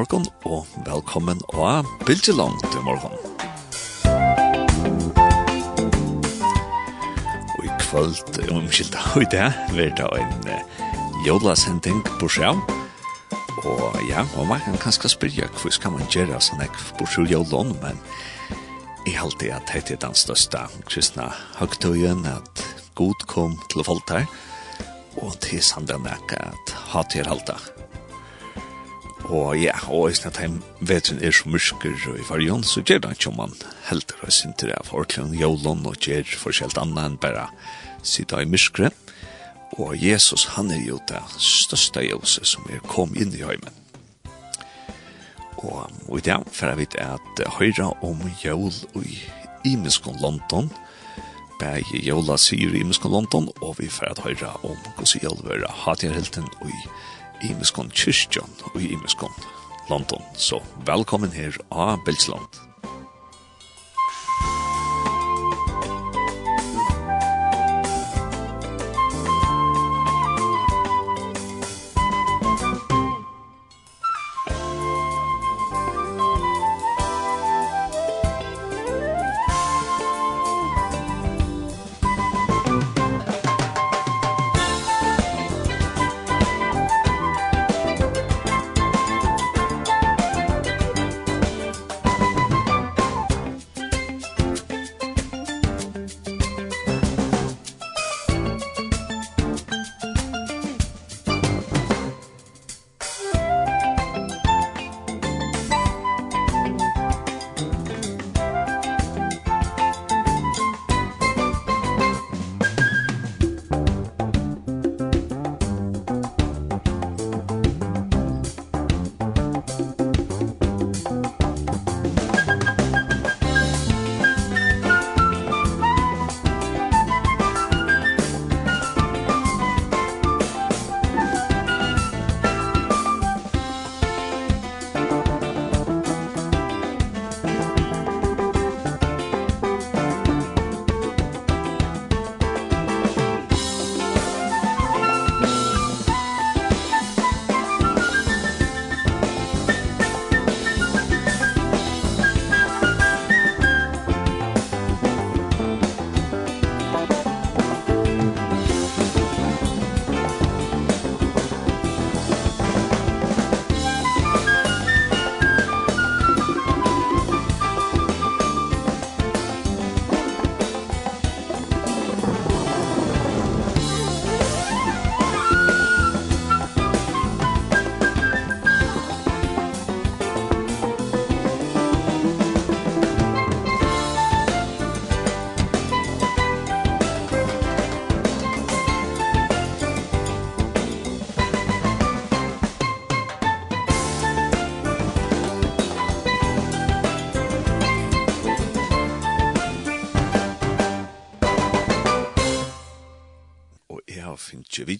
morgon og velkommen og bilge til morgon. kvöld om skilta i det, vi da en uh, jólasending på sjø. Og ja, og man kan kanskje spyrja hva skal man gjøre sånn ek på sjø jólon, men jeg halte at det er den største kristna høgtøyen, at god kom til å folk her, og til sanden at hatt er halte. Og ja, og i stedet heim vetren er så mysker og i fargen, så gjør det ikke om man helder og sinter av orklen jolon og gjør forskjellt annet enn bare sitte i myskre. Og Jesus, han er jo det største jose som er kom inn i heimen. Og, og i dag for jeg vet at høyre om jol i Imeskon London, bæg jola sier i Imeskon London, og vi får at høyre om hvordan jol var hatjenhelten i London i imiskon kyrkjon og imiskon London. Så velkommen her av Bilsland.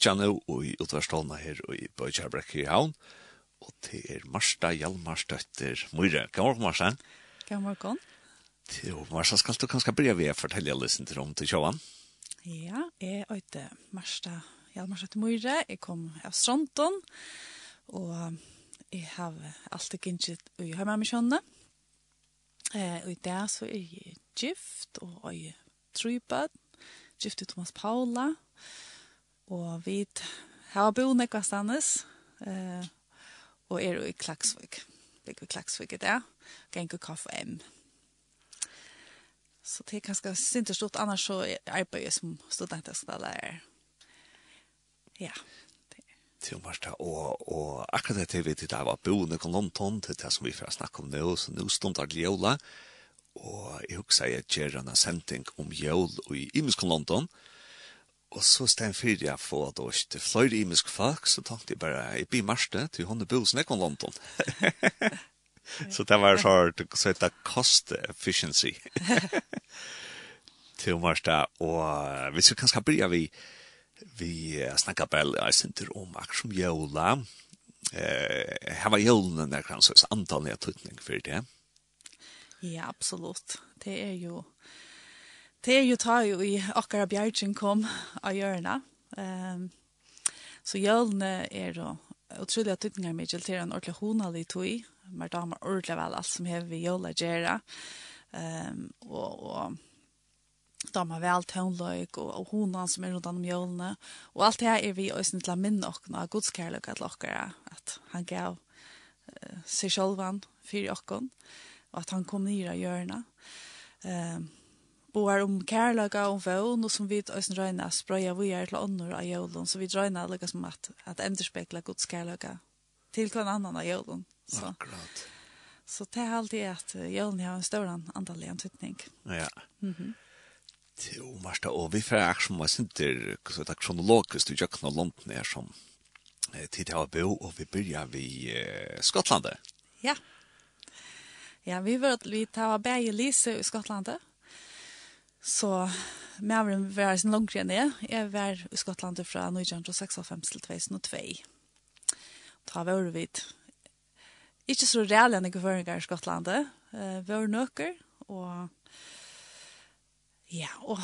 sitja og i utvarstående her i Bøytjarbrekk i Havn, og det er Marsta Hjalmarstøtter Møyre. God morgen, Marsta. God morgen. Jo, Marsta, skal du kanskje begynne ved å fortelle listen til om til sjåan? Ja, jeg øyte Marsta Hjalmarstøtter Møyre. Jeg kom av Stronton, og jeg har alltid gitt i Høymermisjønne. Eh, og i dag så er jeg gift, og jeg er på gift til Thomas Paula, Og vi har bo nekva stannes, eh, og er jo i Klaksvik. Ligger i Klaksvik i dag, kaffe KFM. Så det er ganske sinterstort, annars så arbeider jeg som student skal lære. Ja. Til og med og, og akkurat det til vi til det var bo nekva London, til det som vi får snakke om nå, så nå stund er det jævla, og jeg husker jeg gjør en sending om jævla i Imens London, og Og så stein fyrir jeg få at det til fløyre imisk folk, så tenkte jeg bare, jeg blir marste til hun er bils nekon London. så det var så det så heter cost efficiency. til marste, og hvis vi kan skal byrja vi, vi snakkar bare, jeg synter om akkurat jævla, eh här var julen där kan så antal jag tutning för det. Ja, absolut. Det är ju Det er jo ta jo i akkara bjergjen kom av hjørna. Um, så jølene er jo utrolig at tykninger med til en ordentlig honalig tog. Mer damer ordentlig vel alt som hever vi jøla gjøre. Um, og, og da damer vel tøvnløyk og, og honan som er rundt om jølene. Og alt det her er vi også til å minne okkene av godskærløk at okkara. At han gav uh, seg sjølvan for okkon. Og at han kom ned av hjørnet. Um, boar om kärleka om vån och som vi ösen röjna spröja vi är till ånder av jorden så vi röjna lika som att, att ämterspekla Guds kärleka till kvann annan av jorden. Så. Akkurat. Så det är alltid att jorden har en större antal antydning. Ja. Mm -hmm. Jo, Marsta, og vi får akkurat som var sinter, så det er kronologisk, du jøkken noe langt ned som tid til å bo, og vi begynner vi eh, Skottlandet. Ja. Ja, vi var vi tar bæg i Lise i Skottlandet, Så Mævren var sin langt igjen det. Jeg var i Skottland fra 1956 til 2002. Ta var vi Ikke så reale enn jeg var i Skottland. Uh, var nøkker, og ja, og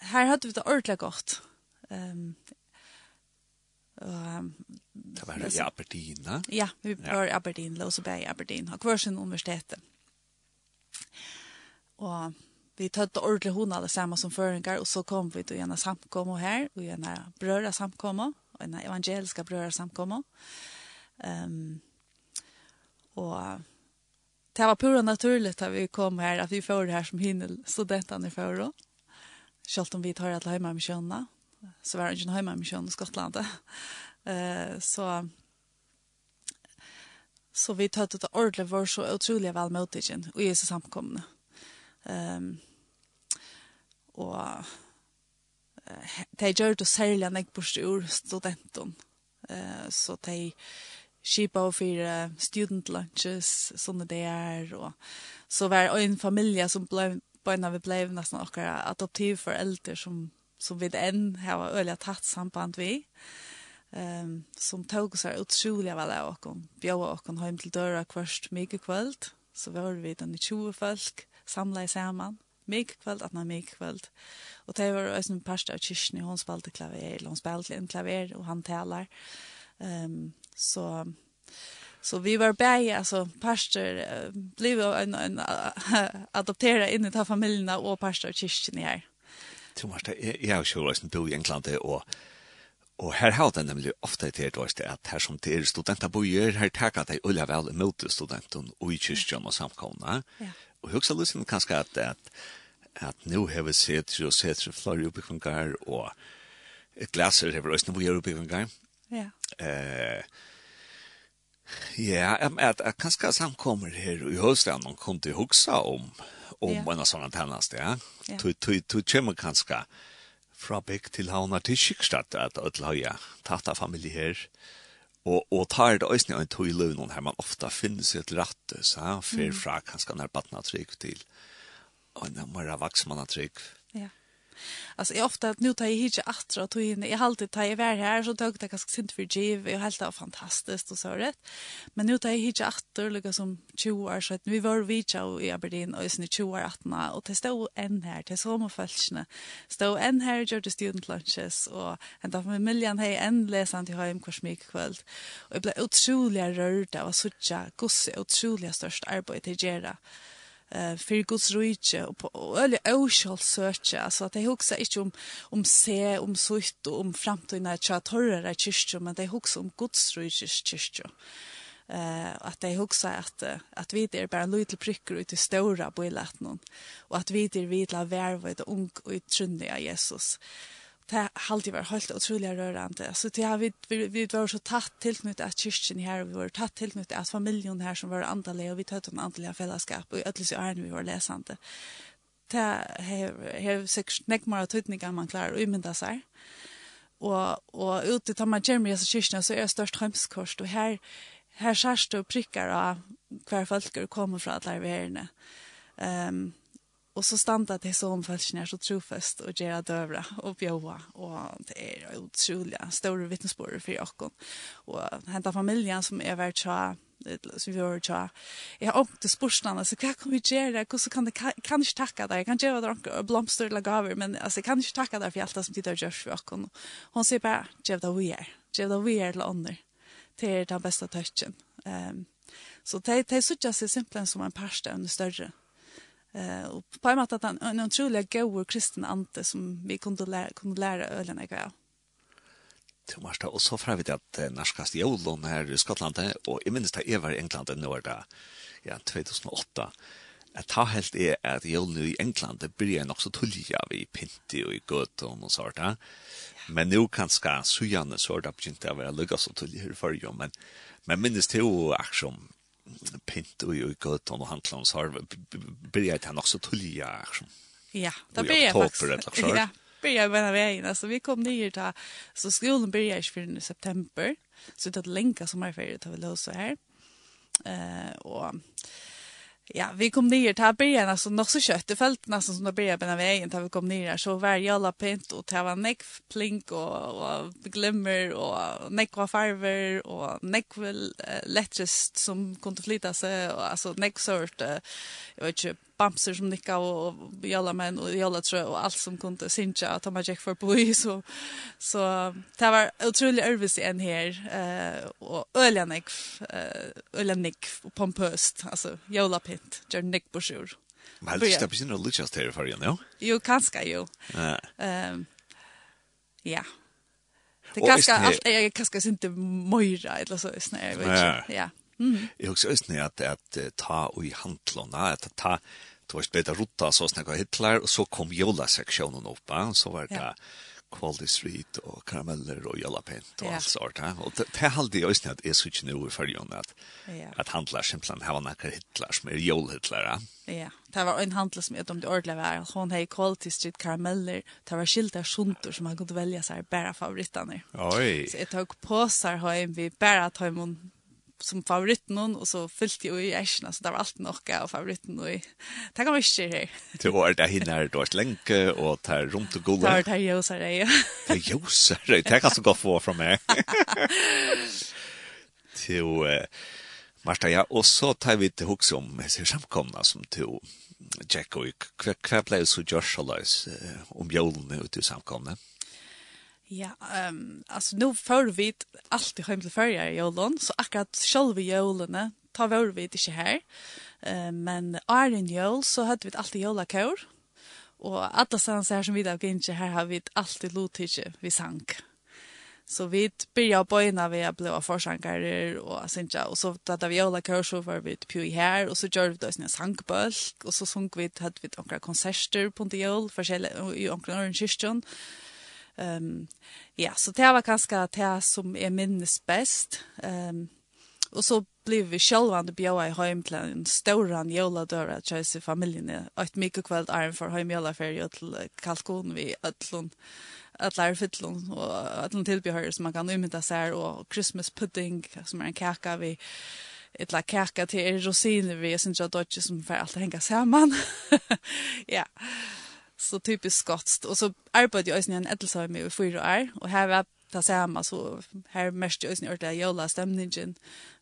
her hadde vi det ordentlig godt. Um, og, det var i Aberdeen, da? Ja, vi var i Aberdeen, Låseberg i Aberdeen, og hver sin universitetet. Og vi tøtte ordentlig hun alle sammen som føringer, og så kom vi til en samkommer her, og en brøra samkommer, og en evangeliska brøra samkommer. Um, og det var pura naturligt at vi kom her, at vi får det her som hinner studentene for då. Selv om vi tar alle hjemme med kjønene, så var det ikke hjemme med kjønene i Skottland. uh, så så vi tøtte det ordentlig var så utrolig vel møtigen, og Jesus samkomne. Um, og uh, de gjør det særlig enn jeg bort ur studenten. Uh, så de skipa og fyra student lunches, sånne det er, og så var det en familie som ble, bøyna vi ble nesten akkurat okkar adoptivforeldre som, som vi enn har øyelig tatt samband vi, um, som tog seg utrolig vel av okkar, Bjør okkar hjem til døra kvart mye kvöld, så var vi den i 20 folk, samla i saman. Mig kvöld, man mig kvöld. Og det var en parst av kyrkene, hon spalte klaver, eller hon spalte en klaver, og han talar. Um, så, så vi var bäge, alltså pastor uh, blev en, en uh, adoptera in i ta familjerna och pastor av kyrkene här. Thomas, måste, jag har kjolast en bo i England och Og her har det nemlig ofte til et det at her som det er studenter bor, her takker de øyne vel mot studenten og i kyrkjen og samkomne. Ja och högsta lyssnaren kanske att att att nu har vi sett ju sett ju flyr upp från gar och ett glaser har vi ösnat vi upp från gar. Ja. Eh Ja, at, att kanske samkommer her i höstan man kunne huske om om yeah. en sån tendens ja. Tu tu tu kommer kanskje fra Bæk til Havnar til Skikstad, at Ødel har ja. tatt av familie her. Mm Og, og tar det også en tog i løvnen her man ofta finner seg til rette, så han fer fra kanskje når baden trygg til, og når man er vaks man trygg. Ja alltså jag ofta att nu tar jag hit jag att tog in i alltid tar jag vär här så tog det ganska sent för giv och helt av fantastiskt och så rätt men nu tar jag hit jag att lika som 20 år så att vi var vi i Aberdeen och sen 20 år att och det stod en här till som och fälsna stod en här gjorde student lunches och ända familjen. Hej en läsande till hem korsmik kväll och jag blev otroligt rörd av att sucha gosse otroligt störst arbete att göra eh för Guds rike och på eller oskall search alltså att det huxar inte om om se om sucht och om framtiden att jag torrar att kyrkjo men det huxar om Guds rike kyrkjo eh att det huxar att att vi det är bara lite prickar ut i stora på i någon och att vi det vi la värva ett ung och i Jesus. Eh det har var helt utrolig rørende. Så det har vi vi, vi var så tatt tilknyttet att kyrkjen här vi var tatt tilknyttet att familjen här som var andliga och vi tog en andelig fällskap och ödlis i ärn vi var läsande. Det har sikkert nekk mer tydningar man klarar å umynda seg. Och, och ute tar man Jeremy i kyrkjen, så är det størst hømskost, og her, her skärst och prikker av hver folk kommer fra alle verene. Um, Og så standa det så om er så trofest og gera dövra og bjöa og det är utrolig store vittnesbord for Jakob. og hända familien som er vært så som vi har tja. jeg har åpnet spørsmålene så hva kan vi gjøre? Hvordan kan det kan ikke takke deg? Jeg kan gjøre dere blomster eller gaver, men altså, jeg kan ikke takke deg for alt det som tid har gjort for dere. Hun sier bare, gjør det vi er. Gjør det vi er til ånder. Det er den beste touchen. Um, så det, det er sånn simpelthen som en parste under større Eh och på en måte att han en otrolig god kristen ante som vi kunde lära kunde lära ölen jag gav. Det var så och så fra vi att norskast jolon här i Skottland och i minst det var i England det var där ja 2008 att ta helt är att jolon i England det blir nog så tulliga vi pinti och i gott och sånt där. Men nu kanske så gärna så där börjar det vara lugnt så tulliga för ju men men minst det och action pint og i gott och handklans har börjat han också tulja. Ja, det blir jeg faktisk. Ja, börjar med vägen. Alltså vi kom ner där så skolan börjar i förrän i september. Så det är länka som är färdigt att vi löser här. Eh och ja, vi kom ner till början alltså nog så kött. Det följt nästan som det började på vägen där vi kom ner så var alla pint och det var neck plink och, och glimmer och neck var farver och neck väl uh, lättest som kunde flytta sig och alltså neck sort uh, jag vet inte bamser som nicka och, och jalla män och jalla trö och allt som kunde synja att man gick för boy så så det var otroligt örvis en här eh och öljanek eh öljanek och pompöst alltså jalla pint gör nick bushur Men det stäpper sin religious terror för igen, ja? Jo, kanske jo. Ehm ja. Det kanske allt är kanske inte moira eller så snär, vet. Ja. Mm. Jag också snär att att ta och i handlarna att ta det var bedre rutta, så snakket Hitler, og så kom jola-seksjonen opp, ja? så var det ja. Quality Street og karameller og jalapent og ja. alt sånt. Ja. Og det, det er alltid også at jeg synes ikke noe i følgen at, ja. at handler simpelthen her var noen Hitler som er jolhitler. Ja, det var en handler som jeg om det ordentlig var. Hun har Quality Street karameller. Det var skilt av sjunter som man kunne velge seg bare favorittene. Oi. Så jeg tok på seg hjem vi bare tar imot som favoritten hon och så fyllt ju i äschna så där var allt nog av favoritten och det kan man inte här. Det var det hinner då ett länk och tar runt och goda. Där där josar det. Det så det. Det kan så gå för från mig. Till Marta, ja, och så tar vi till hooks om så samkomna som till Jack och kvar kvar blev så Josh Hollis om jolen ute i samkomna. Mm Ja, ehm um, alltså nu för vi alltid hem till förra i Jolon så akkurat själva jolene tar vi inte här. Eh uh, men Iron Jol så hade vi alltid jolakör. Och alla så här som vi där inte här har vi alltid lotige vi sank. Så vi börjar på ena vi har blivit försankare och sånt Och så hade vi jolakör så var vi på i här och så gör vi då en sankbölk och så sunk vi hade vi några konserter på en jol, i omkring Orange Christian. Um, ja, så det var kanske det som är minnes Ehm Um, och så blev vi sjølvande bjøa i heim til en stauran jøladøra tjøys i familien. Et mykje kveld arm for heim jølaferie till kalkon vi allon att lära fyllon och øtlun tillbehör som man kan umynda seg och Christmas pudding som er en kaka vi ett la kaka till rosiner vi, jeg synes jeg dodge som för allt hänga samman. ja, så typiskt skotskt. Och så arbetade jag i en ädelshöjme i fyra år. Och här var det samma, så här mest jag i en ordentlig stämningen.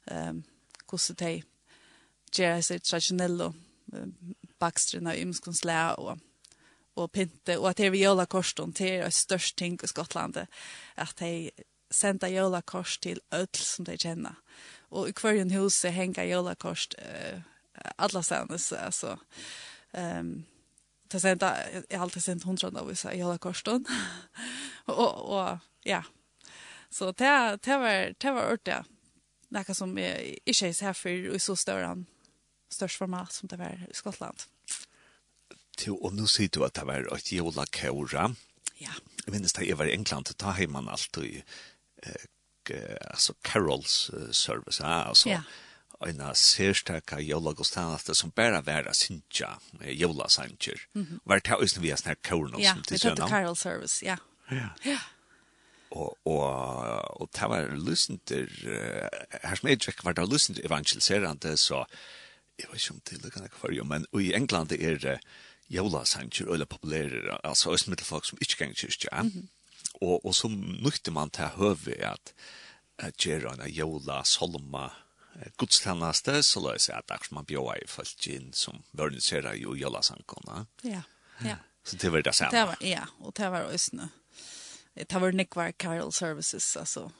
ehm Kosse teg, gjøre seg traditionelle bakstrene av ymskonslæ och och pinte, och att det vi jolla korsen till är störst ting i Skottland, att de sända jolla kors till öll som de känner och i hverjen huset hänga jolla kors uh, alle stedene, så Um, ta sent, jeg har alltid sent hundra då så i har korsten. Och och ja. Så det det var det var ört det. Något som är inte er så här för i så større han störst format som det var i Skottland. Till och nu ser du att det var et jola kjøra. Ja. Jeg minnes det jeg var i England da ta hem man alltid eh alltså Carols service alltså. Ja en særstaka jólagostanaste som bara væra sinja, jólasanger. Mm -hmm. Var det også vi har snakket kåren Ja, vi tatt Carol Service, ja. Ja. ja. Og, og, og det var lusenter, her som jeg tjekk var det lusenter evangeliserande, så jeg vet ikke om det er noe for jo, men i England er det jólasanger, eller populære, altså også folk som ikke ganger kyrkja. Mm -hmm. Og, og så nukte man til høve at, at gjøre en jóla, solma, gudstjeneste, så la jeg si at det er som man bjør i folk inn som verniserer jo jølasankene. Ja, ja. Så det var det samme. Det var, ja, og det var også Det var nekvar Carol Services, altså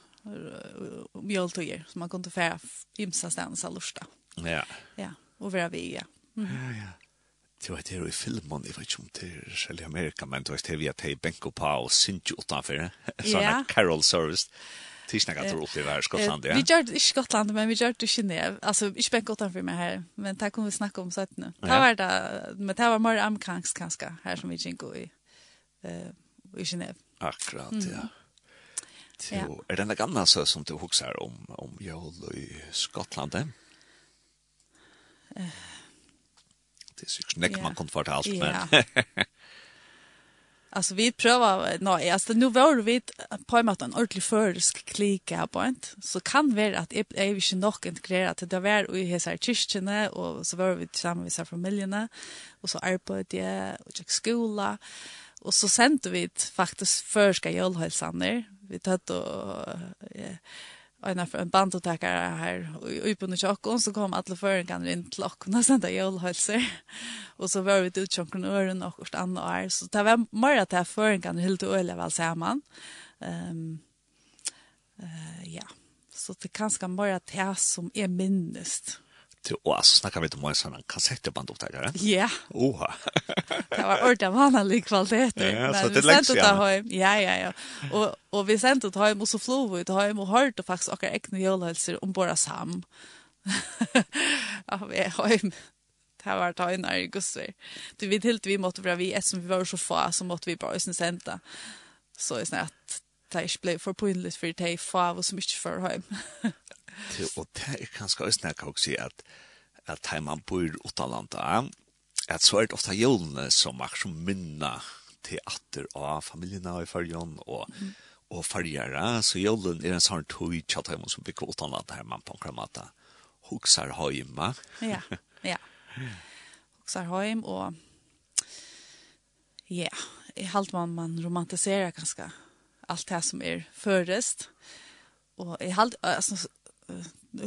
mjöltugir, som man kunde få ymsa stans av lusta. Ja. Ja, og vera vi, ja. Mm. Ja, ja. Det var det i filmen, jeg vet ikke om det er selv i Amerika, men det var det vi at jeg benko på og synsju utenfor, sånn Carol Service. Ja Tisna kan tro det där Skottland ja. Vi gör i Skottland men vi gör det i Genève. Alltså i Spanien gott för mig här men där kommer vi snacka om sånt nu. Det var det men det var mer amerikansk kanske här som vi gick i eh i Genève. Akkurat ja. Så är det den gamla så som du huxar om om jul i Skottland. Eh det är så knäck man komfortabelt men. Alltså vi prövar nej alltså nu var vi på en måte en ordentlig försk klika på ett så kan vara att är vi inte nog integrerat det där var i här kyrkene och så var vi tillsammans med familjerna. Och så arbetade och gick skola. Och så sände vi faktiskt förska julhälsan vi tog och en en bandotakare här uppe på chocken så kom alla føren kan in till och kunna sända julhälsor. Och så var vi ut chocken ören och och andra år så det var mer att här förren kan helt och öle väl samman. Ehm eh ja, så det kanske bara det som är minnest till oss. Snackar vi inte om en sån kassettbandupptagare? Ja. Oha. det var ordentlig vanlig kvalitet. Ja, så det läggs igen. Ja, ja, ja. Og, og vi sendte til hjem, og så flo vi til hjem, og hørte faktisk akkurat ekne jølhelser om bara sam. ja, vi er hjem. Det var ta in i gusser. Du vet helt vi måtte vara vi eftersom vi var så få så måtte vi bara sända. Så er sånn at det ikke ble for pinligt for det er få av oss som ikke får hjem. Og det er kanskje også når jeg kan si at at her man bor utenlanda, at så er det ofte jølene som er som minna til atter av familiene i fargen og, mm. og fargjere, så jølen er en sånn tog til at som bygger utenlanda her man på en kramata. Hoksar høyma. ja, ja. Hoksar høym og ja, i halt man, man romantiserer ganske alt det som er førest. Og i halt, altså,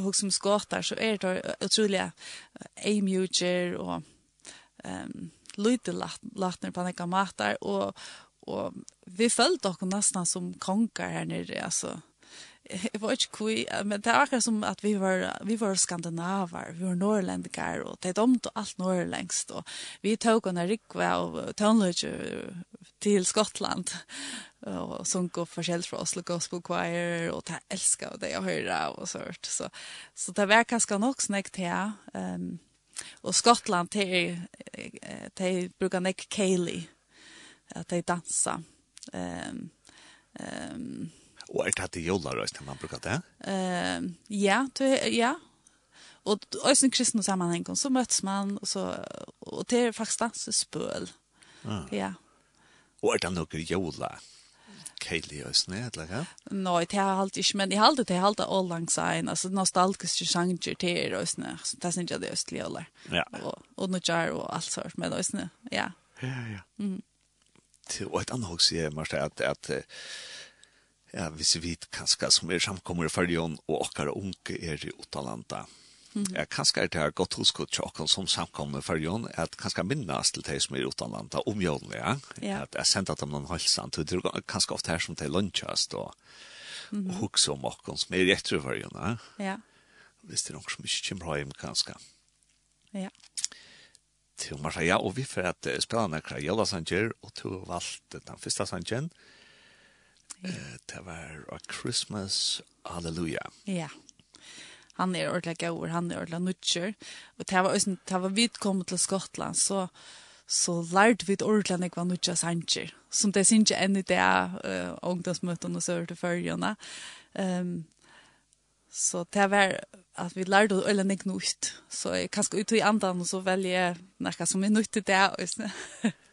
hugg som skåter, så er det utrolig A-mujer um, lite latner på noen matar og, og vi følte oss nesten som konger her nere altså. jeg var ikke kui, men det er akkurat som att vi var, vi var skandinavar, vi var norrlendikar, og det dömde allt norrlängst och vi tog en rikve av tonlöjde till Skottland och sunk går förskällt från Oslo Gospel Choir och det älskar av det jag hörde och sånt. Så, så det var ganska nog snäckt här. Um, och Skottland, de, de brukar näck Kaylee att de dansa. Um, um, Og er det til jolarøys når man bruker det? Uh, ja, to, ja. Og i en kristne sammenheng, så møtes man, og, så, og det er faktisk dansespøl. Ah. Ja. Og er det noe jola? Kjell og sånn, eller hva? Nei, det har alltid ikke, men jeg har alltid, jeg har alltid all langs ein, altså nostalgiske sjanger til Øsne, det synes jeg det er østlig, åler. Ja. Og, og noe Nudjar og alt sånt men og sånn, ja. Ja, ja. Mm. Til, Og et annet også, Marta, at, at ja, hvis vi vet kanskje som er samkommer i fargen, og akkurat unge er i Otalanda. Mm -hmm. Ja, kanskje er det her godt huskot til dere som samkommer i fargen, at kanskje minnes til de som er i Otalanda, om jorden, ja. ja. At jeg sendte dem noen halsen, det er kanskje ofte her som de lunsjast, og, mm -hmm. og hukse om dere som er i etter fargen, ja. ja. Hvis det er noen som ikke kommer hjem, kanskje. Ja. Til Marseille, og vi får at spillene er kjøla sanger, og to valgte den første Sanger, mm Det var A Christmas Hallelujah. Ja. Han er ordentlig gaur, han er ordentlig nutcher. Og det var, det var vidt kommet til Skottland, så så lært vi ordentlig nekva nutja sanger, som det synes ikke enn i det uh, ungdomsmøtene og sør til førjene. Um, så det var at vi lærte ordentlig øyne nekva nutt. Så jeg kan skal ut i andan, og så velger jeg noe som er nutt i det.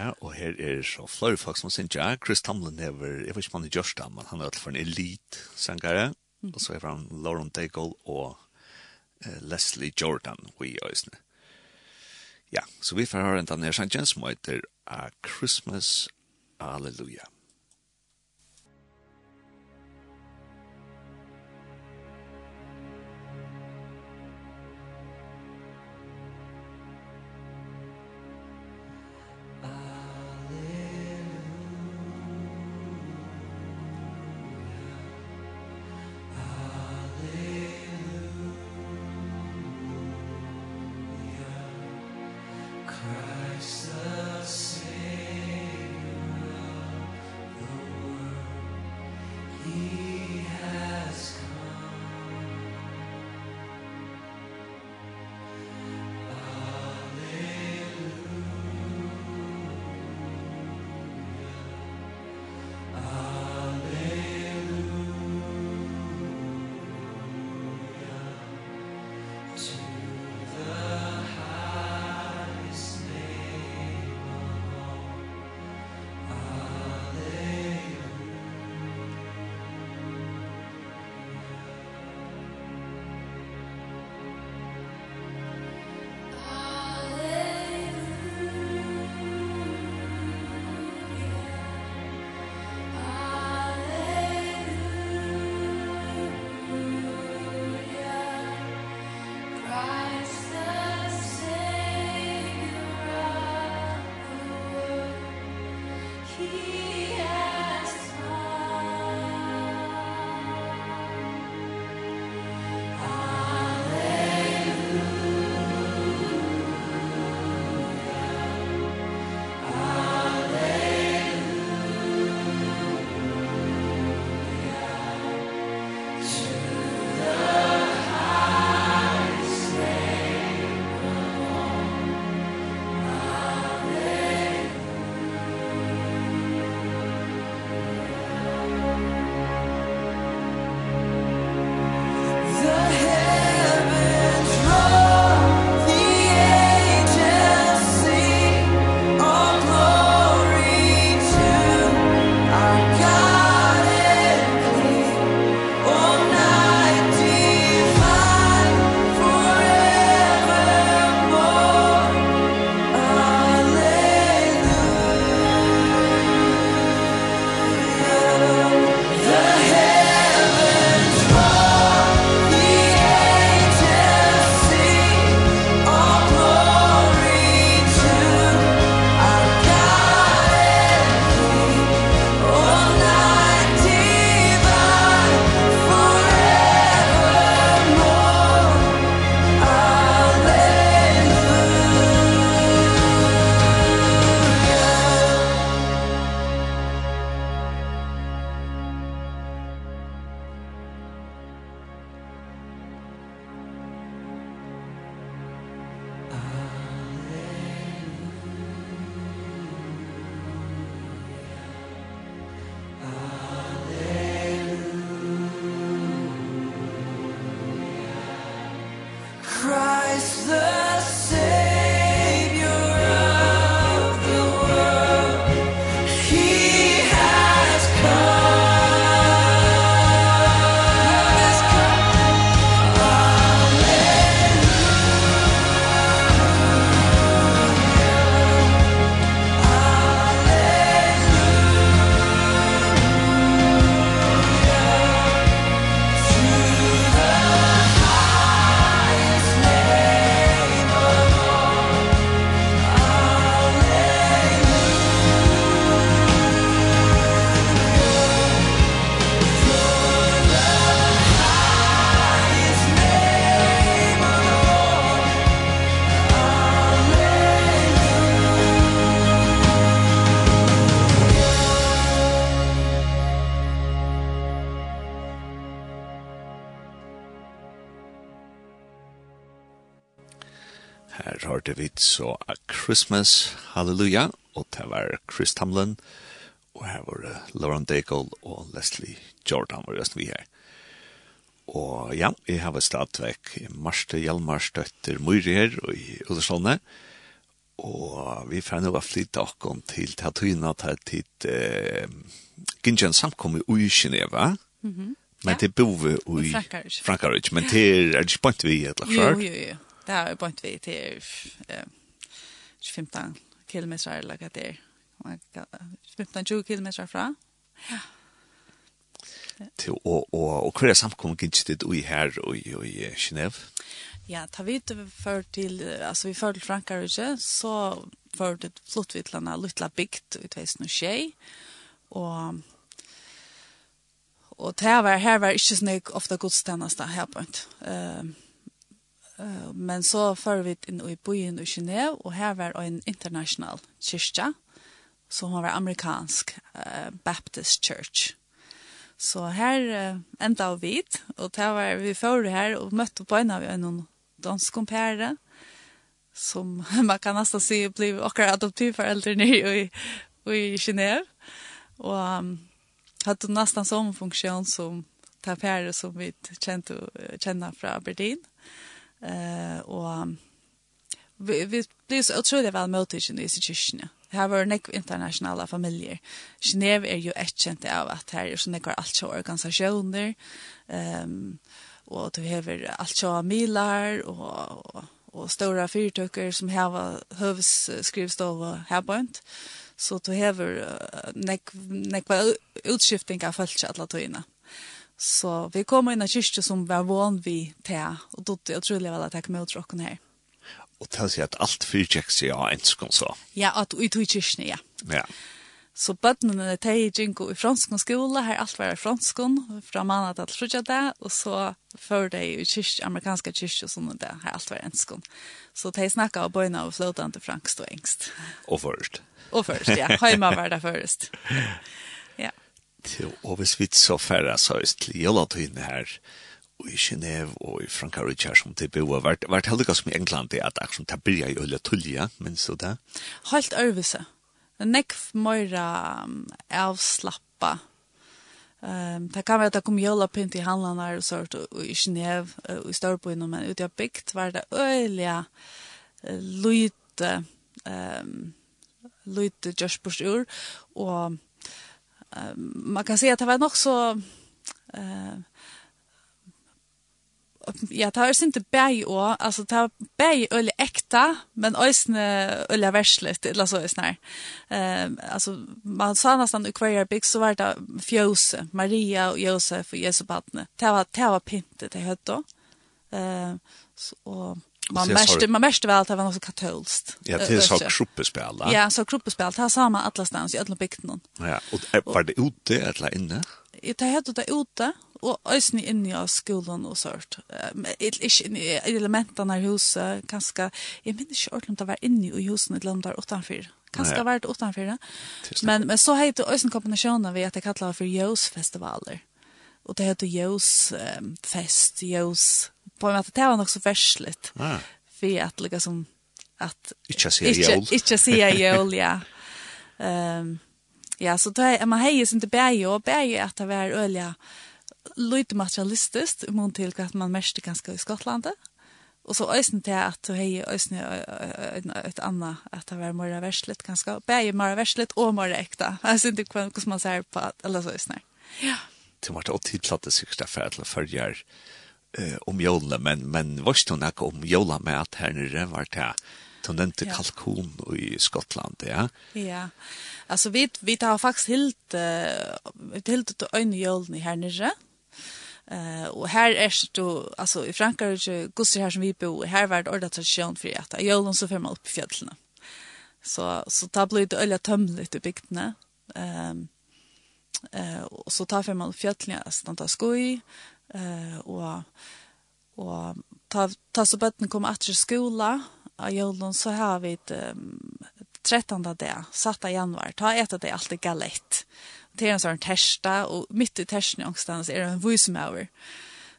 Ja, og her er så flere folk som synes ja, Chris Tomlin er, jeg vet ikke om han er Josh men han er alt for en elite-sangare, mm. og så er han Lauren Daigle og uh, Leslie Jordan, vi øyne. Ja, så vi får høre en denne sangen som heter A Christmas Hallelujah. Her har det vidt så A Christmas, Halleluja, og det var Chris Tamlin, og her var det Lauren Daigle og Leslie Jordan var resten vi her. Og ja, jeg har vært stadvekk Marste Hjalmar støtter Møyre her og i Uderslåne, og vi får nå flytte okken til Tatuina til tid eh, Gingen samkommet i Geneva, mm -hmm. men ja. det bor vi i Frankarøy, men det er det ikke point vi, i et eller klart. Jo, jo, jo det er bare vi til eh, 15 kilometer eller hva det er. 15-20 kilometer fra. Ja. Til, og, og, og hva er samkommet gitt i her og i i Genève? Ja, ta vi för till alltså vi för till Frankrike så för det flott vi till en liten bygd i 2006, och Tjej. Och det var här var inte så mycket ofta godstannast här på ett. Ehm Men så fører vi inn i byen i Genève, og her var en international kyrkja, som var amerikansk, uh, Baptist Church. Så her uh, enda vi vid, og det var vi fører her og møtte på en av en dansk kompere, som man kan nesten si ble akkurat adoptivforeldre nye i, i Genève. Og um, hadde nesten samme funksjon som tapere som vi kjente, kjenne fra Berlin. Eh og vi vi blir så utrolig vel møtt i kinesiske kyrkene. Her var nek internasjonale familier. Genève er jo et kjent av at her er sånn nekkar alt så organisasjoner, um, og du hever alt så milar, og, og, og store fyrtøkker som hever høves og herbønt. Så du hever uh, nek, nek utskifting av følelse alle tøyene. Mm Så vi kom inn i kyrkje som var vån vi til, og då det utrolig vel at jeg kom ut råkken her. Og til å si at alt fyrtjekk seg av enskån så? Ja, at vi tog kyrkene, ja. Ja. Så bøttene til i Jinko i fransk skole, her alt var i fransk, fra mandag til frutja det, og så før det i kyrkje, amerikanske kyrkje og sånne det, her alt var ensk. Så de snakket av bøyene av fløtende fransk og engst. Og først. Og først, ja. Heima var det først. Ja til, og hvis vi så færre så er til Jolatøyne her, og i Genève og i Frankarich her som det boer, vært, vært heldig som i England det at akkurat det blir i Øyla Tullia, men så det? Helt øvelse. Nekv møyre um, avslappa. Um, det kan være at det kom jølapynt i handlene og sånt, og i Genève og i Størbyen, men ute av bygd var det øyelige uh, lyte, um, lyte just på ur, og eh, man kan säga att det var nog så eh, ja, det er inte bæg og, altså det ta bäj eller äkta, men ösne øyelig verslet, eller så är snär. Ehm alltså man sa nästan i hver Big så var det fjøse, Maria och Josef och Jesu barn. Det var, det var pyntet til høyde. Uh, og Man mest man mest väl att det var något katolskt. Ja, det är så gruppspel. Ja, så gruppspel. Det har samma alla stans i alla bygden. Ja, och var det ute eller inne? Det hade det ute og øysen inne i skolen og sånt. Ikke inn i elementene av huset, kanskje, jeg minner ikke ordentlig om det var inne i huset, eller om det var utenfor. Kanskje det har vært utenfor det. Men, men så heter øysen kombinasjonen ved at jeg kaller det for Jøs-festivaler. Og det heter Jøs-fest, Jøs på en måte det var nok så färsligt. Ja. För att lika som att inte se jul. Inte se ja. Ehm um, ja, så det är man hejer inte bäge och bäge att det var ölja lite materialistisk, i mån till att man mest ganska i Skottlandet. Och så øysen til att du hej ösn ett annat att det var mer värsligt ganska Bæge mer värsligt och mer äkta. Alltså inte hvordan man säger på eller så ösn. Ja. Det var åt tidplatte sista färdla för jag eh, om jólene, men, men vårst hun ikke om jolla med at her nere var det Du nevnte ja. kalkon i Skottland, ja? Ja, alltså vi, vi tar faktiskt helt, uh, helt till øyne jólene her nere, Eh uh, och här är er det alltså i Frankrike gosse här som vi bor här var det ordat tradition för att julen så får man upp i fjällen. Så så tar blir det öliga tömligt i bygdene. Ehm um, eh uh, och så tar får man fjällen att stanna skoj eh och och ta ta så bøtten kom att till skola av jorden så har vi ett um, 13 dag satta januari ta äta det alltid galett. Det är en sån testa och mitt i testen någonstans är det en voicemail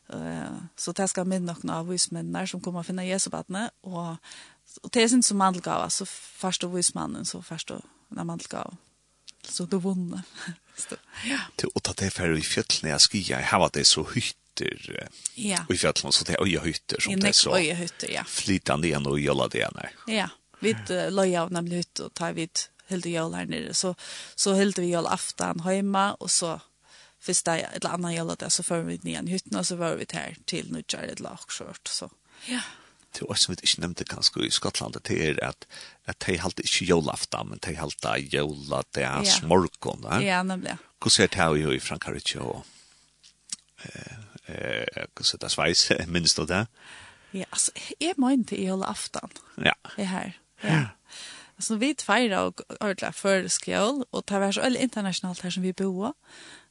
eh så det ska minna några av voicemännar som kommer finna Jesu barn och och det är inte som mandelgåva så först och vismannen, så först och när mandelgava så då vunna. ja. till att det är för i fjällen jag ska jag har det så hytt hytter ja. i fjällen så det er øye hytter som det så öjehytter ja flytande igjen och jolla det igen ja vi uh, loja av nemlig hytt och tar vid helt jol her nere så så helt vi jol aftan hemma och så första eller andra jolla där så för vi ner i hytten och så var vi her till nudjar ett lag skört så ja det var som vi ikke nevnte kanskje i Skottland, det er at, at de halte ikke jolafta, men de halte jola, det er smorkon. Ja, nemlig. Hvordan er det her i Frankrike og eh, eh, sitte sveis, minst du det? Ja, altså, jeg mente i hele aftan. Ja. Jeg her. Ja. ja. Alltså vi tvära och ordla för skål och ta vars öl internationellt här som vi bor.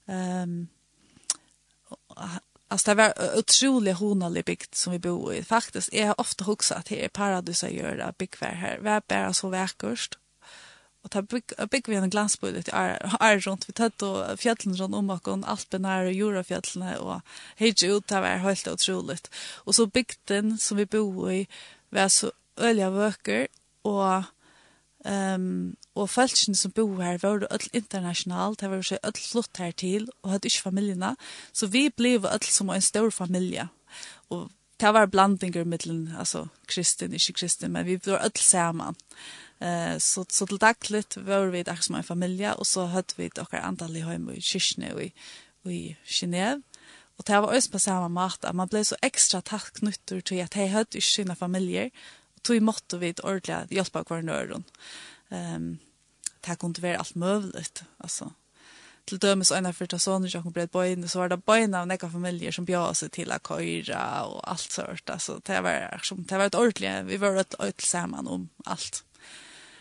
Ehm alltså det var otroligt honalig bygd som vi bor i. Faktiskt är jag ofta huxat att det är paradis att göra byggvär här. Vi är bara så verkörst. Och ta bygg vi en glansbord i är runt vi tött och fjällen runt om och allt benar och jorafjällen och hejt ut det var helt otroligt. Och så bygden som vi bor i var så öliga vöker och Ehm um, og falsken som bor her var öll internasjonalt, det var så öll flott her til og hadde ikke familjerna så vi ble öll som en stor familie. Og det var blandinger mellom, altså kristin, ikke kristin, men vi var öll sammen. Eh så så till dagligt var vi där som en familj och så hade vi ett antal i hem i Kishne i i Genève. Och det var ös på samma mat att man blev så extra tacknutter till att hej hade i sina familjer och tog mått och vid ordla hjälpa kvar. Ehm um, det kunde vara allt möjligt alltså till dömes ena för att sonen som blev bojen så var det bojen av några familjer som bjöd sig till att köra och allt sånt alltså det var som det var ett ordentligt vi var ett öll samman om allt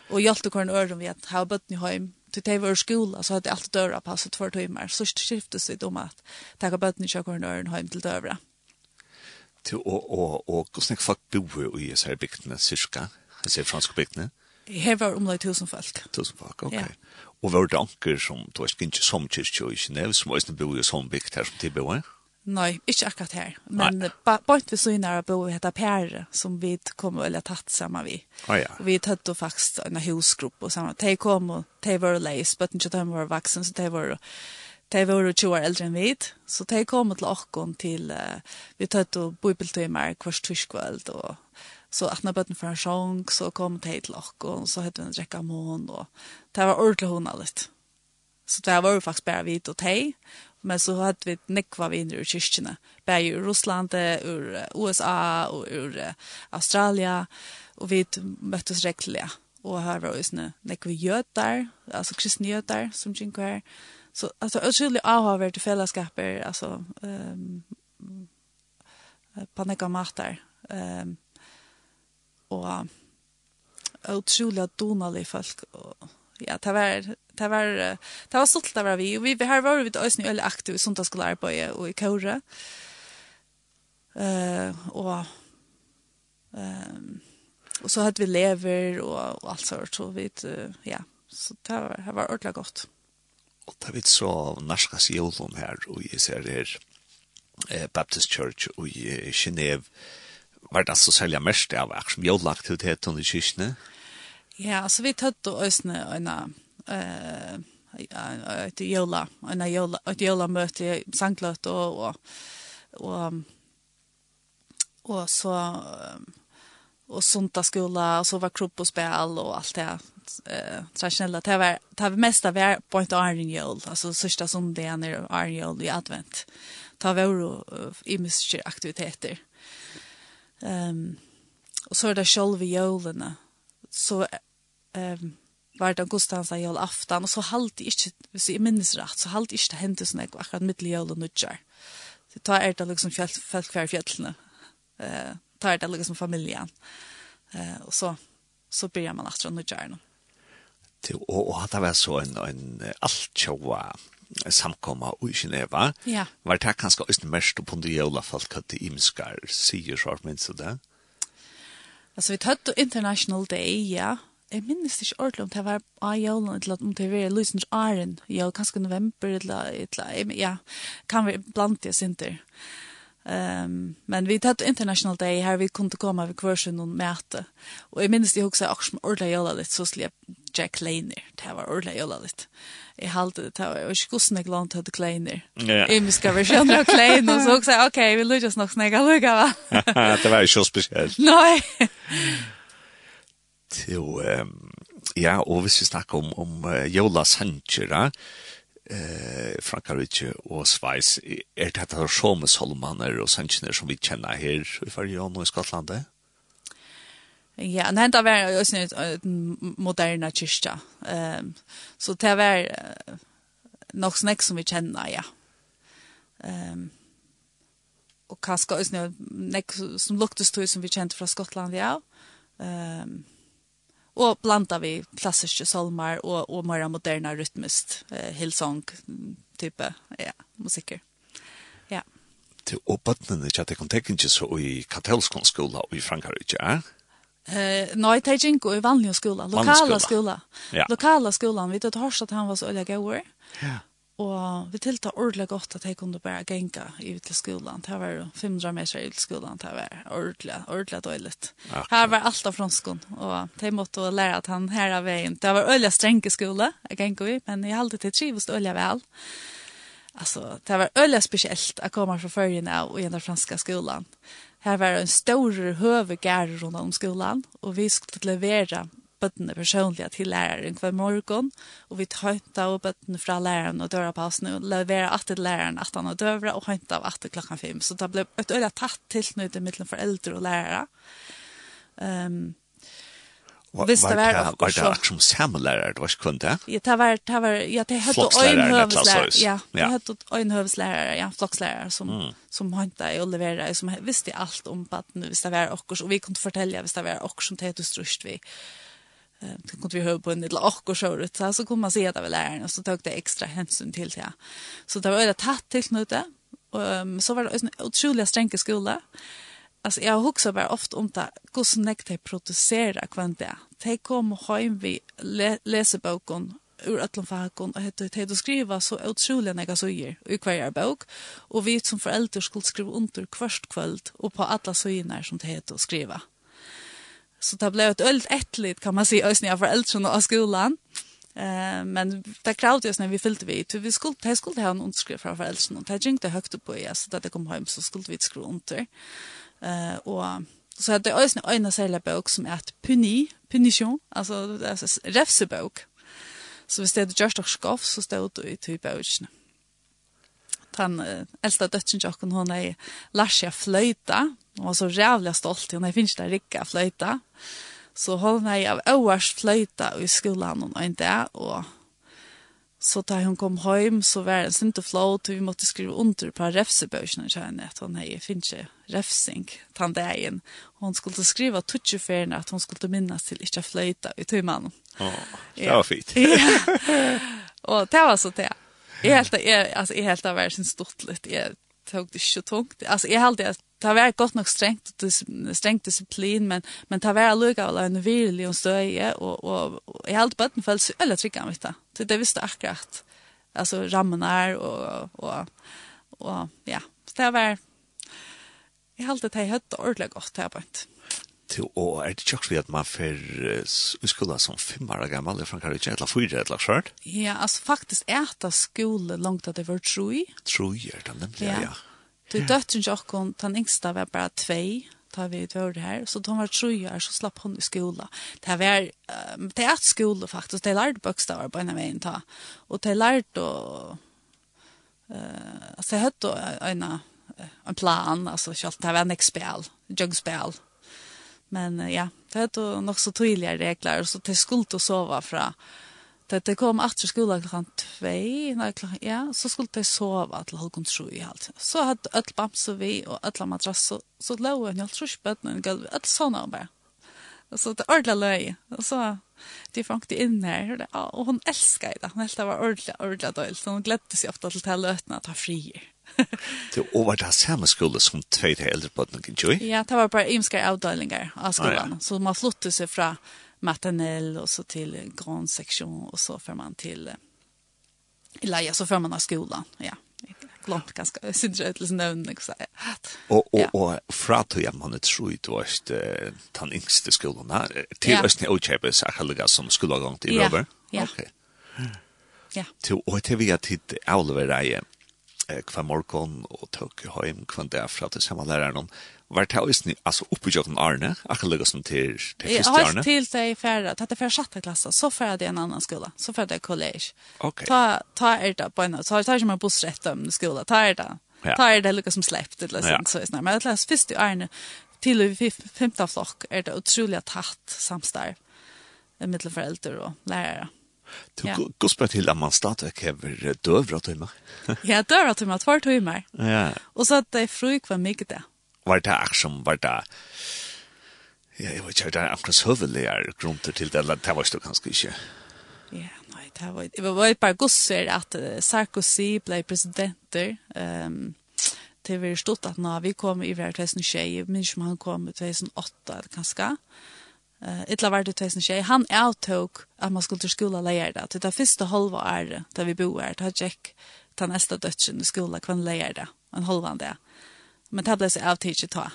og hjelpte hver en øren ved at ha bøtten i heim. Til det var skola, så hadde jeg alltid døra passet for timer. Så skiftet vi om at ta av bøtten i kjøk hver en øren heim til døra. Til, og, og, og hvordan folk bor i disse her bygdene, cirka, disse franske bygdene? Her var omlag tusen folk. Tusen folk, ok. Ja. Og var det anker som, du vet ikke, som kyrkjøy i Genève som var som bor i sånn bygd her som tilbøy? Ja. Nei, ikke akkurat her. Men bort vi så inn her og bo heter Perre, som vi kom og eller tatt sammen vi. Oh, ja. Og vi tatt og faktisk en husgruppe og sammen. De kom og de var leis, but ikke de var vaksen, så de var de var jo 20 år eldre enn vi. Så de kom til åkken til, uh, vi tatt og bibeltøymer hver tyskveld og så at når bøtten for en sjong, så kom de til och så hadde vi en dräcka mån og det var ordentlig ordentligt litt. Så det var jo faktisk bare vi och de, Men så hadde vi nekva viner ur kyrkjene. Bär ur Russland, ur USA och ur Australien. Och vi møttes räckliga. Och här var også nu nekva jötar, alltså kristne jötar som kyrkjene her. Så alltså utrolig avhavert i fellesskaper, alltså ehm um, panika matar. Ehm um, och utrolig donalig folk och ja, det var det var det var stolt av vi och vi här var vi ösnu eller aktiv i söndagsskolan på och i Kåre. Eh och ehm och så hade vi lever och, och allt sånt så vi ja så det var det var ordentligt gott. Och det vi så norskas om här och i ser här eh Baptist Church i Genève var det så sälja mest av action jordlagt ut här i kyrkan. Ja, så vi tatt då ösne en eh ett jola en jola ett jola möte sanklot och och och och så och söndagsskola och så var kropp och spel och allt det eh traditionella. Det var det var mest av er på ett iron jul alltså sista söndagen är iron jul i advent. Ta vår i mystiska aktiviteter ehm um, och så är det själva julen så ehm um, var det Gustavs jul aftan och så halt inte hvis jag minns rätt så halt inte hände såna akkurat mitt i jól och nutjar. Så tar är det liksom fjäll fjäll kvar fjällen. Eh tar det liksom familjen. Eh och så så börjar man att nudja Til, Det och att det så en en allt tjoa samkomma i Geneva. Ja. Var det kanskje også mest på den jævla folk at de imskar sier så, minst det? Altså, vi tatt International Day, ja, jeg minnes ikke ordentlig om det var av jævlen, eller om det var lysens æren, jævlen, kanskje november, eller, eller ja, kan vi blant det sinter. Um, men vi tatt International Day her, vi kunne komme ved kvarsen noen mæte. Og jeg minnes de også akkurat som ordentlig jævla litt, så slik Jack Laner, det var ordentlig jævla litt. Jeg halte det, det var jo ikke hvordan jeg glant hadde Kleiner. Ja. Jeg misker versjoner av Klein, og så også, ok, vi lukker oss nok snakke, lukker va? det var jo så spesielt. Nei til Jo, ja, og hvis vi snakker om, om uh, Jola Sanchez, eh Frankrike og Sveis er det at så med Solmaner og Sanchez som vi kjenner her i Farjon og i Skottland. Ja, det hentet var jo en moderne kyrkja. Um, så det var uh, nok snakk som vi kjenner, ja. Um, og kanskje også nek som luktes tog som vi kjente fra Skottland, ja. Um, Og blanda vi klassiske solmar og, og mer moderna rytmist, eh, hillsong type ja musikker. Ja. Till uppåtnen det chatte kontekinje så i katolsk skola i Frankrike, ja. Eh, nei, det gick i vanliga skola, lokala skola. Ja. Lokala skola, vi du, hörs at han var så öliga gåor. Ja. Og vi tilta ordentlig godt at jeg kunne bare genka ut til skolan. Det var 500 meter i til skolan. Det var ordentlig, ordentlig dårlig. Her var alt av franskon. Og jeg måtte lære at han her av veien. Det var øyelig strenge skole, jeg genka i, men jeg hadde til trivest øyelig vel. Altså, det var øyelig spesielt å komme fra førjen av og gjennom franska skolan. Her var en stor høvegær rundt om skolan, og vi skulle levere bøttene personlige til læreren hver morgen, og vi høynta av bøttene fra læreren og døra på oss nå, levera at til læreren at han og døvra, og høynta av at til klokkan fem. Så det ble et øyla tatt tilknyttet mellom foreldre og lærere. Um, Visst det var det var det som samlærer, det var ikke kun det. Ja, det var det var ja det hade ögonhövslärare. Ja, det ja. hade ögonhövslärare, ja, flockslärare som mm. som hanta og leverera som visste alt om att hvis det var också og vi kunne fortelle hvis det var också som det hade strust vi det kunde vi höra på en liten och så så så kom man se det var läraren och så tog det extra hänsyn till det. Så det var det tatt till knute um, så var det en otroligt sträng skola. Alltså jag huxar bara ofta om det hur snäckt de producerar kvanta. De kom hem vi läseboken ur allan fakon och heter det att skriva så otroligt nega söjer i kvarje bok och vi som föräldrar skulle skriva under kvart kväll och på alla söjerna som det heter att skriva. Så det blev ett ölt ättligt kan man säga ösningar för äldre och skolan. Eh men det kravde ju när vi fyllde vi till vi skulle det skulle ha en underskrift från föräldrarna och det gick högt upp på ja så att det kom hem så skulle vi skriva under. Eh och så hade jag en ena särskild bok som är att puni punition alltså det är refsebok. Så vi er just og skoff, så stod det i typ boken. Han äldsta dötchen hun er är Larsia Fløyta, Hun var så rævlig stolt, hun finnes där rikka fløyta. Så hun er av øvers fløyta i skolan hon en dag, og så da hun kom hjem, så var det inte og flåt, og vi måtte skrive under på refsebøkene, kjenne, at hun er finnes ikke refsing den dagen. Hun skulle skrive tutsjeferen at hun skulle minnes til ikke fløyta i tøymannen. ja, det var fint. ja, og det var så det. Jeg helt, jeg, altså, jeg helt av hver sin stort litt, jeg tog det ikke tungt. Altså, jeg helt at det var godt nok strengt dis, strengt disiplin men men det var lukka og en virkelig og støye og og, og jeg helt bøtten følte så eller trykka mitt da. Så det visste akkurat. Altså rammen er og og og ja, så det var jeg helt det jeg hørte ordentlig godt her på. Til og er det tjokk at man får i skola som fem år gammal i Frankrike, eller fyra eller skjørt? Ja, altså faktisk er det skole langt at det var tro troi. Troi er det nemlig, ja. ja. Då döttern Jakob, den yngsta var bara två tar vi ut vår här så de var tre år så slapp hon i skola. Det var um, det är skola faktiskt. Det lärde bokstäver på en vägen ta. Och det lärde och eh uh, alltså jag hade en en plan alltså jag det var en ekspel, jugspel. Men uh, ja, det hade nog så tydliga regler så det skulle att sova från Det det kom att skola klockan 2, nej klockan ja, så skulle det sova till halvkon tro i allt. Så hade öll bamse vi och alla madrass så så låg en helt sjukt men gal att såna bara. Så det ordla löj. Och så det funkte in här och hon älskar det. Hon helt var ordla ordla då så hon glädde sig ofta till att lötna att ha frier. Det var det samme skole som tvei til eldre på den ikke Ja, det var bare imska avdelinger av skolan. Så man flyttet seg fra Martinell och så till Grand Section och så får man till Elaja så får man av skolan. Ja. Glömt ganska sidrötelse nämn också. Och och och frat hur man det tror det var det den yngste skolan här till Östne Ochebes Achalaga som skulle ha till över. Ja. Okej. Ja. Till och till vi att hit Oliver Raje kvar morgon och tog hem kvann där för att samma läraren var det også altså oppe i jokken Arne, akkurat lukket som til, til første Arne? Jeg har til det i færre, til det færre sjette klasse, så færre det en annan skola, så færre det college. Ok. Ta, ta er det på en så ta, ta ikke mer bussrett om skola, ta er det. Ja. Ta er det lukket som sleppt, eller sånt, så sånn. Men jeg leser først i Arne, til og i femte flokk er det utrolig tatt samstarv med foreldre og lærere. Du ja. går spørre til at man stadig hever døvra timer. ja, døvra timer, tvær timer. Ja. Og så at det er fru hver mye det var det akkurat som var det Ja, jeg vet ikke, det er akkurat høvelige grunter til det, eller det var ikke kanskje ikke. Ja, nei, det var ikke. Det var et par gosser at Sarkozy ble presidenter. Um, det var stort at når vi kom i hver 2006, jeg minns om han kom i 2008 eller kanskje. Uh, Etla var det 2006. Han avtog at man skulle til skola leie det. Til det første halva året da vi bor her, da gikk den neste dødsen i skola, kvann leie det. En halvan det. Mm Men det ble så avtidlig ta.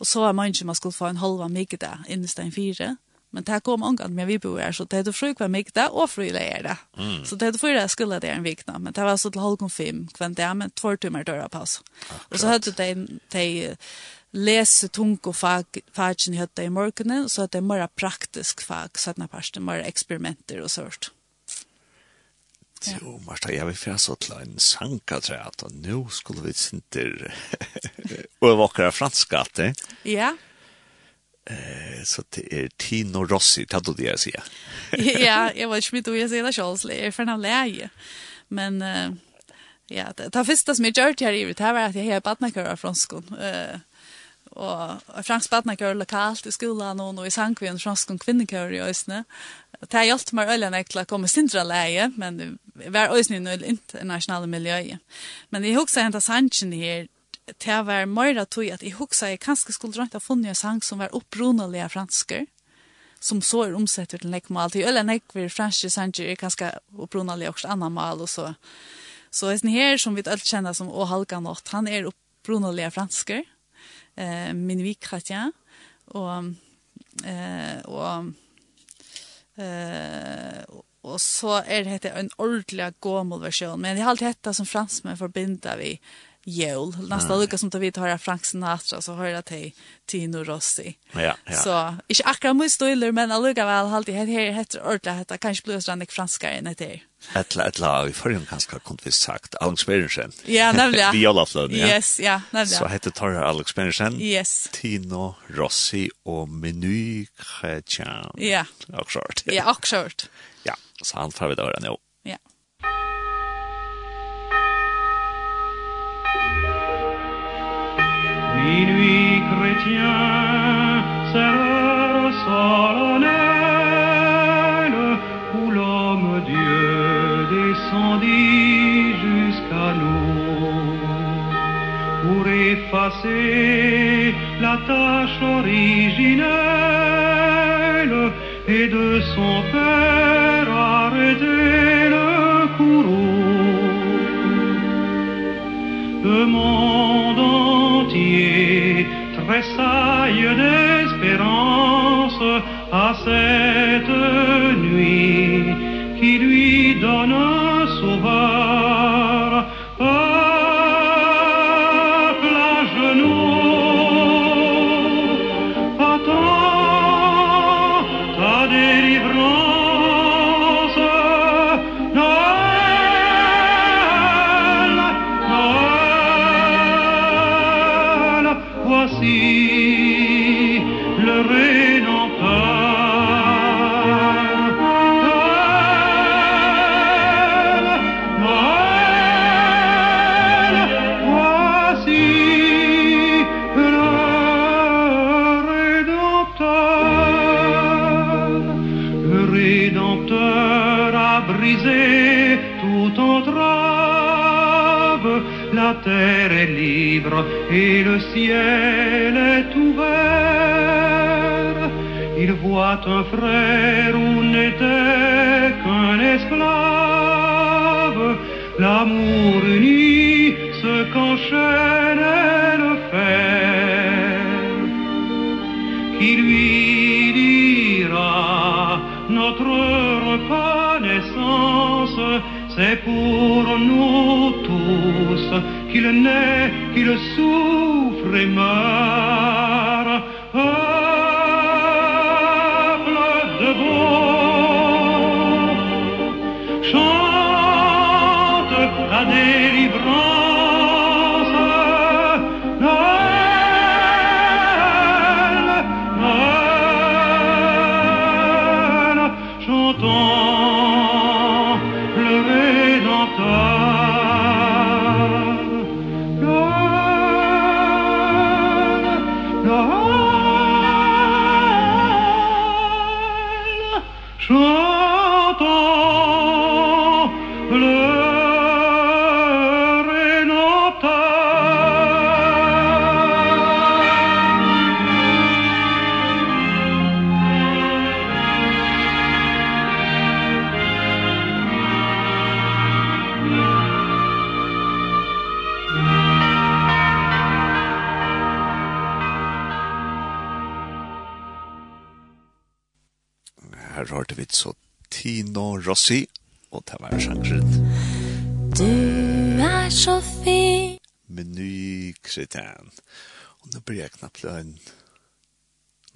Og så var man ikke man skulle få en halva migda innestein fire. Men det kom omgang med vi bor her, så det er fru fruk var migda og fru leier det. Mm. Så det heter fyra skulle det en vikna, men det var så til halvgång fem kvendt det, men två timmar dörra paus. Og så hadde de, de lese tung og fag, fagene hadde i morgenen, så hadde de mer praktisk fag, sånn at det var eksperimenter og sånt. Mm at jo, Marta, jeg vil fjerde så til en sanka tre at nå skulle vi sinter og vakre franska at det. Ja. Eh, så det er Tino Rossi, det du det jeg sier. ja, jeg vet ikke mye du jeg sier det selv, jeg er for en leie. Men uh, ja, det, det første som jeg gjør til her i det var at jeg har badnakører av skolen. Uh, og fransk badnakører lokalt i skolen og i sangkvien fransk kvinnekører i Øsne. Uh, Og det har hjulpet meg øyne til å komme sindra leie, men det var øyne i nøyne internasjonale miljøet. Men jeg husker hentet sannsyn her, det var mer tog at jeg husker jeg kanskje skulle drømt å funne en sang som var opprunelig av fransker, som så er omsett til nekmal. Til øyne nekver franske sanger er kanskje opprunelig også annan mal og så. Så det her som vi alt kjenner som Å Halga Nått, han er opprunelig av fransker, eh, min vikratja, og, eh, og Eh och så är det heter en ordlig gammal version men det har alltid hetta som fransmän förbinda vi jul Nästa lucka som tar vi tar Frank Sinatra så hör jag till Tino Rossi. Ja, ja. Så inte akkurat mycket stoiler men alluga väl alltid här heter ordla heter kanske blir strandig franska än det. Etla, etla, i förrän kanskje kunde vi sagt Alex Berensen. Ja, nämligen. vi alla flöden, ja. Yes, ja, nämligen. Så hette Torra Alex Berensen. Yes. Tino Rossi og Meny Kretjan. Ja. Och skört. Ja, och skört. Ja, så han tar vi det nu. Ja. Minuit chrétien, c'est le soleil effacer la tâche originelle et de son père arrêter le courroux. Le monde entier tressaille d'espérance à cette nuit qui lui donne et le ciel est ouvert il voit un frère Rossi, og det var sjansrett. Du er så fin. Meny kritan. Og nå blir jeg knapt løgn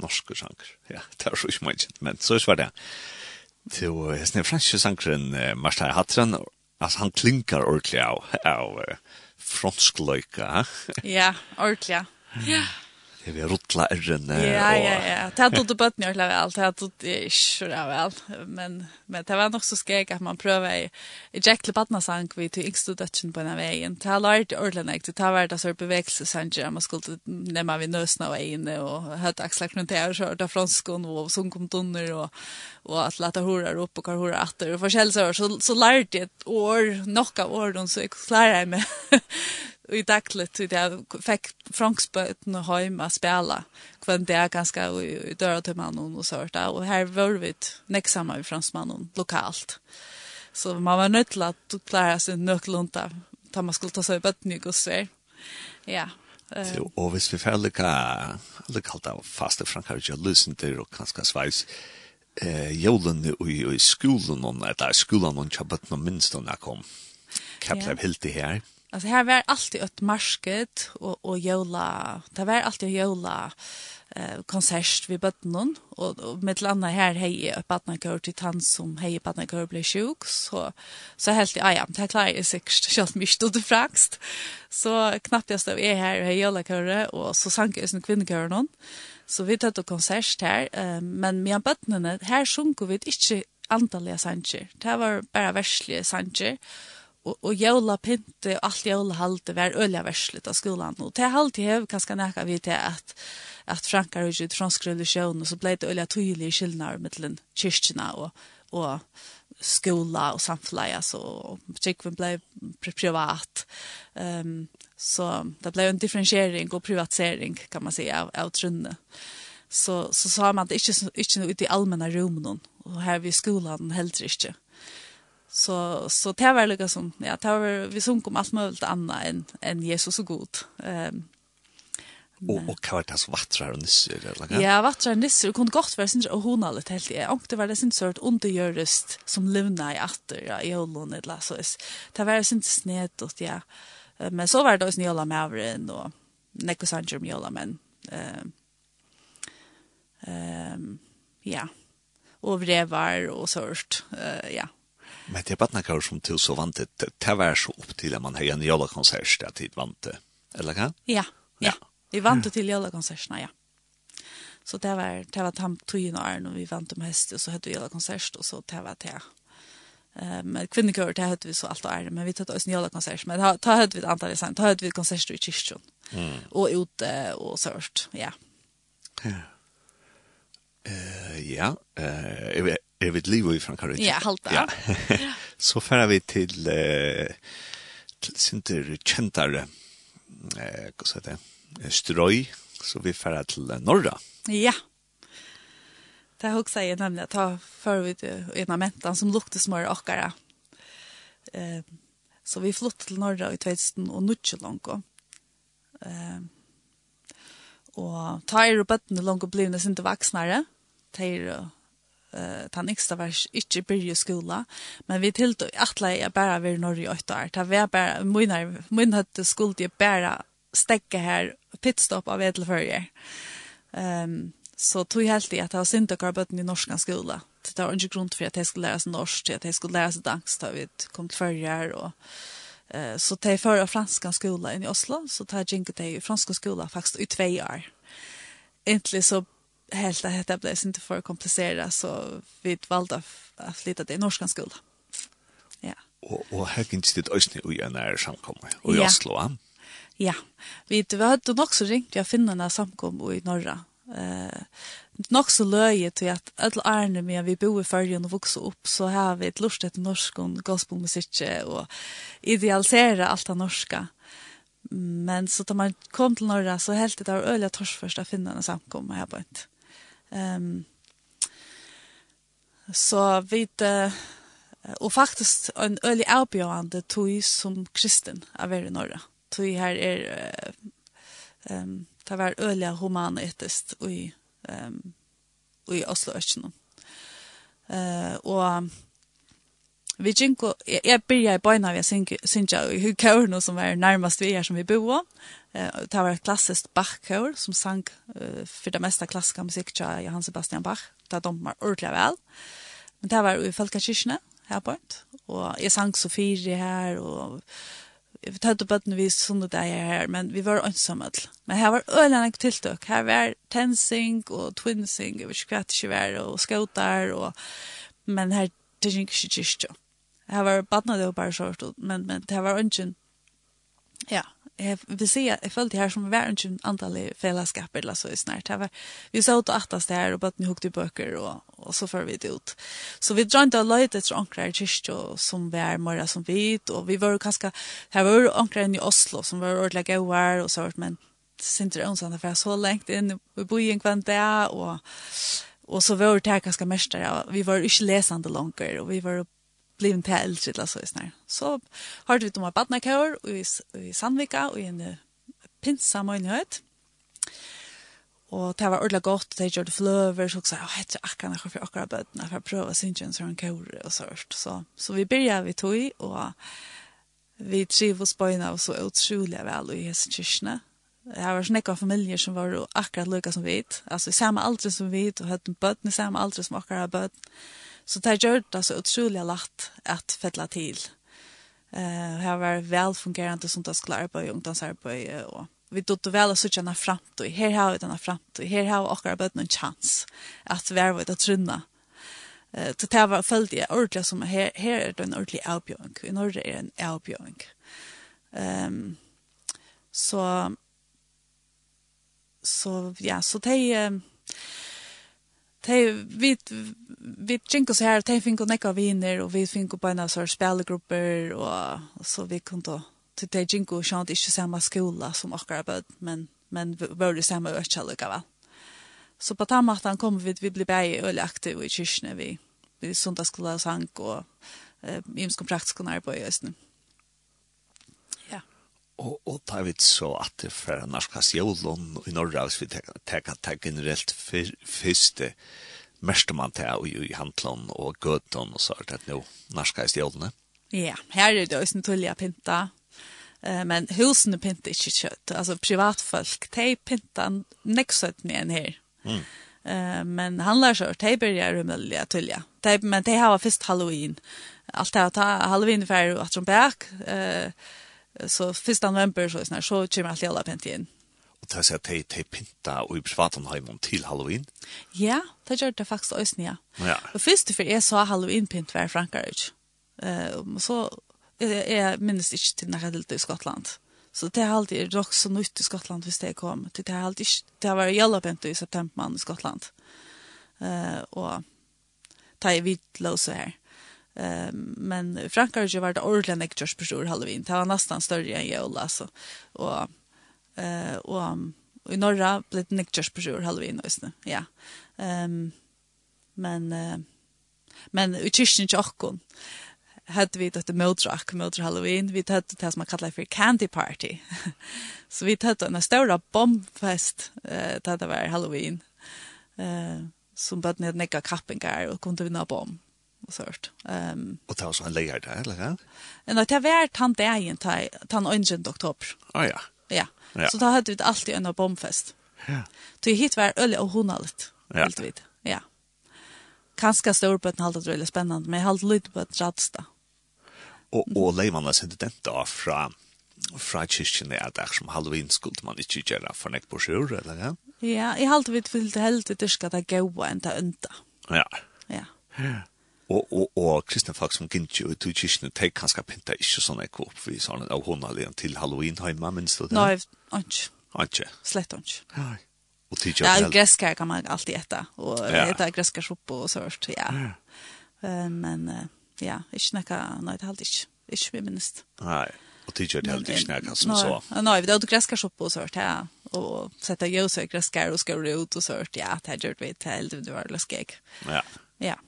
norske sjanger. Ja, det var så ikke mye, men så var det. Til den franske sjangeren Marstein Hatren, altså han klinkar ordentlig av, av fransk løyka. Ja, ordentlig, ja. Ja. Det vi rotla ärren. Ja, ja, ja. Det hade inte bött när jag lade allt. Det hade inte så vel. Men, men det var nok så skrek at man prøver i, i Jack Lebatna-sang vid till yngsta dödsen på denne veien. Det har lært ordentlig ordentligt. Det har vært varit alltså bevägelsesanger. Man skulle nämna vi nøsene och inne og hade axlar knunt här och kört av franskon och som kom donner og, og at lata horar opp og kar horar atter og forskjell så, så, så lärde jag ett år, av år, så jag klarar meg i dagligt till det fick Franksböten och hem att spela kvann det är ganska i dörra till mannen och sånt där och här var vi näcksamma i fransmannen lokalt. Så man var nöjd till att klara sig nöklunda ta man skulle ta sig upp ett nytt och svär ja Så och hvis vi fäller ka alt av fasta Frankrike lyssnar og kanskje sveis, eh jolen i skolan om skolen, skolan om noen minst när kom. Kaplan helt det här. Alltså här var alltid ett marsket och och jola. Det var alltid jola eh konsert vid botten och, och med landa här hej upp att man går till dans som hej på när går blir sjuk så så helt i ajam. det klarar jag sig själv mig stod frakst så knappt jag stod är här hej jola köre och så sank är en kvinnokör någon så vi tog ett konsert här eh, men med bøtten här sjunker vi inte antaliga sanger det var bara värsliga sanger och och jola pinte och allt jola var öliga värslet av skolan och til halte hev kanske näka vi till att att frankar och fransk religion og så blev det øyla tydelige skillnader mellan kyrkjena och och skola och og kyrkven checken blev privat. Ehm um, så det blev en differentiering och privatisering kan man säga av av trunne. Så så sa man att det inte inte ute i allmänna rummen och här vid skolan helt riktigt så så det var lika som ja det var vi sjung om allt möjligt annat än än Jesus och god. Ehm Och och det som vattrar och nisser eller något. Ja, vattrar och nisser kunde gott vara sin och hon allt helt är. Och det var det sin sort undergörst som levna i åter ja i hållon eller så. Det var sin snett och ja. Men så var det oss nyola med och Nekko Sanger mjola men ehm ehm ja. Och det var och sårt eh ja Men det er badnakar som til så vant det, det var så opp til at man har en jolla konsert at tid vant det, eller hva? Ja, ja. Vi vant det til jævla konsertene, ja. Så det var, det var tam tog år när vi vant om hest, og så hadde vi jævla konsert, og så det var det. Um, kvinnekører, det hadde vi så alt år, men vi tatt oss jævla konsert, men da hadde vi et antall i ta da vi konsert i kyrkjøn, mm. og ute, og sårt, ja. Ja. Uh, ja, uh, er vi liv i Frankrike. Ja, halta. Ja. så færer vi til eh til sinter kjentare eh hva sa det? Strøy, så vi færer til norra. Ja. Det har också jag nämnde att ta för vid av mentan som lukte smör och akkara. Eh så vi flyttade till norra i 2000 och nutje långt. Eh och tar upp att den långt blev det inte vuxnare. Tar uh, ta yngste var ikke byrje skola, men vi til atle jeg bare bara i Norge i åtte år. ta var bare, min, min hadde skuld jeg bare stekke her, pitstop av edelførjer. Um, så tog jeg helt i at jeg var synd dere bøtten i norsk skola. Det var ikke grunn for at jeg skulle lære seg norsk, at jeg skulle lære seg dansk da vi kom til førjer. Og, eh så tar jag för franska skola i Oslo, så tar jag inte jeg i franska skola faktiskt i två år. Egentlig så helt att detta blev inte för komplicerat så vi valde att flytta till norskans skola. Ja. Och och här kan det ösne och en är samkomma och jag slå Ja. Vi det var också ringt jag finna när samkom i norra. Eh nog så löje till att alla ärne med vi bor i förrjun och vuxer upp så har vi ett lustigt norsk och gospelmusik och idealisera allt det norska. Men så tar man kom till norra så helt det där öliga torsförsta finnarna samkom här på ett. Ehm så vid og faktisk en øyelig avbjørende tog som kristen av er i Norge. Tog her er um, det var øyelig humanetisk i, um, i Oslo-Økjennom. Uh, og vi ginko, jeg, jeg byrja i bøyna vi synja i kjøren som var nærmast vi er som vi boa. Uh, det var et klassisk Bach-kjør som sang uh, for det meste klassiska musikk til Johan Sebastian Bach. Det de var ordentlig vel. Men det var i Falkakirkene her på Og jeg sang Sofiri her, og vi tatt opp bøttene vi sunnet deg her, men vi var ønsomme. Men her var øyne tiltøk. Her var tensing og twinsing, jeg vet ikke hva det ikke var, og skautar, og... men her det er ikke kyrkjøk. Jag var badna det bara så stort men men det var ungen. Ja, jeg vil si at jeg følte här som var ungen antal fällskap eller så snart. Det var vi så ut og där och og ni hukte böcker och och så för vi det ut. Så vi drar inte lite etter ankrar kyrkjo som var mera som vit och vi var ganska her var ankrar i Oslo som var ordentlig gauar och så vart men Sinter Onsan för så länge in vi bor i en kvanta och och så var det här ganska mästare. Vi var inte läsande langer, och vi var blev inte äldre eller så snär. Så har du de barna kör i i Sandvika och i en pinsa möjlighet. Och det var ordla gott det gjorde flöver så också jag heter Akka när för akkurat bödna för att pröva synchen så han kör och sånt. så så vi började vi tog och vi trivs på en av så otroliga väl i hästkyrkorna. Det var snäcka familjer som var akkurat lika som vi. Alltså samma ålder som vi och hade bödna samma ålder som akkurat bödna. Så det gjør det så utrolig lagt at fettla til. Uh, her var velfungerende som det skulle arbeide i ungdomsarbeid. Og vi dotter vel å sitte denne fremtid. Her har vi denne fremtid. Her har vi akkurat arbeid noen chans at vi er ved å trunne. Uh, så det var følte jeg ordentlig som her, her er det en ordentlig avbjøring. I Norge er det en avbjøring. Um, så så ja, så det er... Um, de, vi, vi tjink oss her, de finko nekka viner, og vi finko på en av sånne spelegrupper, og, og så vi kunne til de tjinko sjant ikke samme skola som akkurat bød, men, men vore samme økja lukka vel. Så på den måten kom vi, vi ble bæg øyelig aktive i kyrkene, vi, vi sundagsskola og sang, og eh, imskom praktisk og i Og, og da vet så at det fra norskast jolon i Norge, hvis vi tenker generelt første mest man tar i, i handlån og gøtån og så er det nå norskast jævlån. Ja, her er det også en tullig pinta, men husene pinta ikke kjøtt. Altså privatfolk, de pinta neksøtt med en her. Mm. Uh, men han lär sig att börja rumliga tulja. De, men de har först Halloween. Allt det här Halloween för att de bäck. Uh, så första november så, snart så kommer allt alla pent igjen. Og det er sånn at de, de pinta og i Svartanheimen til Halloween? Ja, det gjør det faktisk også, ja. ja. Og først for jeg så Halloween-pint hver Frankarøy. Uh, så jeg, jeg minnes ikke til når jeg i Skottland. Så det har alltid rock så nytt i Skottland hvis det kom. Det har alltid det har vært jævla pent i september i Skottland. Uh, og det er vidt låse her. Ehm men Frankrike var det ordentligt en på stor Halloween. Det var nästan större än jul alltså. Och eh och i norra blev det en på stor Halloween nästan. Ja. Ehm men eh, men i kyrkan tjockon hade vi det motdrack mot Halloween. Vi hade det som man kallar för candy party. så vi hade en stor bombfest eh det var Halloween. Eh som bara hade några kappingar och kunde vinna bomb og sårt. Um, og ta oss en leier der, eller hva? Nei, det var tant dagen, tant 11. oktober. Å ja. Ja, ja. så da hadde vi alltid en bombfest. Ja. Så hit var øl og hundalit, ja. helt vidt. Ja. Kanskje på hadde det veldig spennende, men jeg hadde lytt på et radsta. Og, og leivene sendte den da fra fra kyrkjen er der som Halloween skulle man ikke gjøre for nek på sjur, eller ja? Ja, jeg halte vidt fyllt helt i dyrka det gaua enn det ønta. Ja. Ja. Ja og og og kristne folk som gint jo til kyrkjen tek kanskje pinta ikkje sånn ekko opp vi sånn av honalen til Halloween heima men så det Nei, ikkje. Ikkje. Slett ikkje. Nei. Og til Ja, gresskar kan man alltid etta og ja. etta gresskar sopp og sårt, ja. ja. men ja, ikkje nokka nei det halt ikkje. Ikkje vi minst. Nei. Og til det helt ikkje nokka som så. Nei, vi det gresskar sopp og sårt, ja. Og setta ljøs og gresskar og skar ut og sårt, ja, det gjorde vi til det var luskig. Ja. Ja.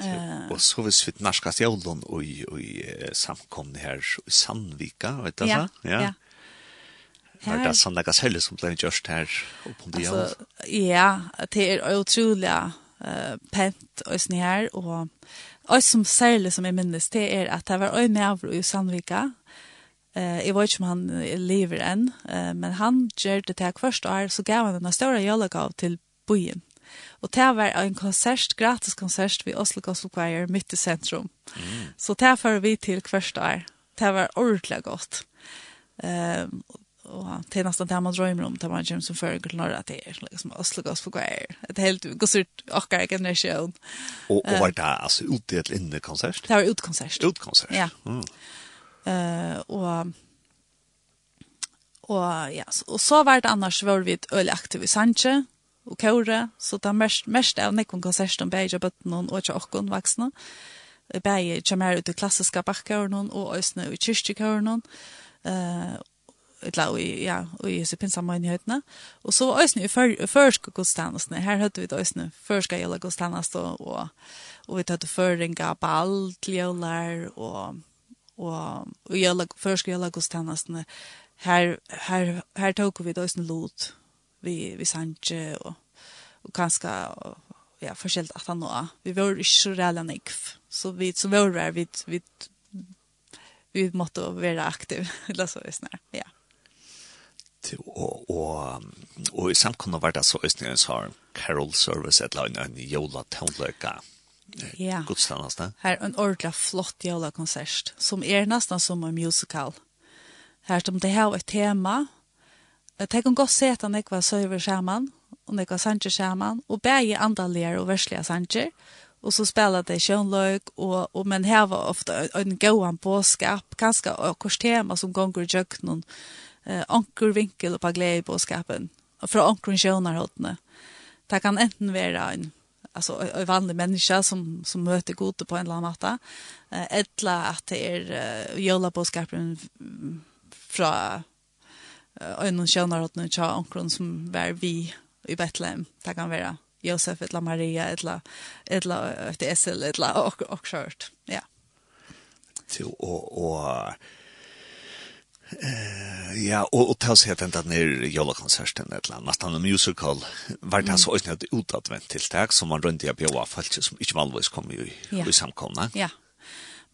Uh, og så hvis vi norskast jævlån og, og samkomne her i Sandvika, vet du ja, det? Ja, ja. Her... Det Sandvika selv som ble gjørst her oppe om det altså, Ja, det er utrolig uh, pent og sånn her, og og som særlig som jeg minnes, det er at det var øyne av i Sandvika, Uh, jeg vet ikke om han lever enn, uh, men han gjør det här första år så gav han en stora jölaga till bojen. Og det var en konsert, gratis konsert ved Oslo Gospel Choir midt i sentrum. Mm. Så det var vi til hvert år. Det var ordentlig godt. Um, og det er nesten det man drømmer om, det man kommer som fører til Norra til, liksom Oslo Gospel Choir. Et helt godt ut, akkurat generasjon. Og, og var det altså ute et inne konsert? Det var ute konsert. Ut konsert. Ja. Mm. Uh, og Og ja, og så var det annars var vi øyelig aktiv i Sanche, og kåre, så det er mest, mest av nekken konserten bare i bøttene og ikke åkken vaksne. Bare kommer ut i klassiske bakkårene og øsne i kyrkjekårene. Uh, eller i ja og i så pinsa man og så øsne i før, førske godstjenestene. her høtte vi øsne førske jella godstanast og og, og vi tatt føringa ball til jollar og og og jella förska jella godstanasne her her her tok vi øysni lot vi, vi sanje og, og kanskje ja, forskjellig at han nå. Vi var ikke så reelle nekv. Så vi så var vi vi, vi, vi måtte være aktiv, eller så visst nær, ja. Og, og, og i samkommet var det så visst har Carol Service et eller annet en jola tonløyka. Ja, her en ordentlig flott yola konsert, som er nesten som en musical. Her som det har et tema, Jeg kan godt se at han ikke var søver sammen, og ikke var sanger sammen, og begge andalige og verslige sanger, og så spelar det sjønløg, og, og men her var ofte en gåan påskap, kanskje akkurat tema som gonger jøkken, eh, anker vinkel på glede i påskapen, fra onkeren sjønarhåttene. Det kan enten være en alltså en vanlig människa som som möter gode på en eller annan matta. Eh, eller att det är uh, jolla på från øynene kjønner at noen tja omkron som var vi i Bethlehem. Det kan være Josef, etla Maria, etla, etla, etla Esel, etla, og, og kjørt. Ja. Til å, og ja, og, og til å si at den der eller annet, nesten en musical, var det så øyne et utadvendt tiltak som man rundt i å bjøve folk som ikke vanligvis kom i, i samkomne. Ja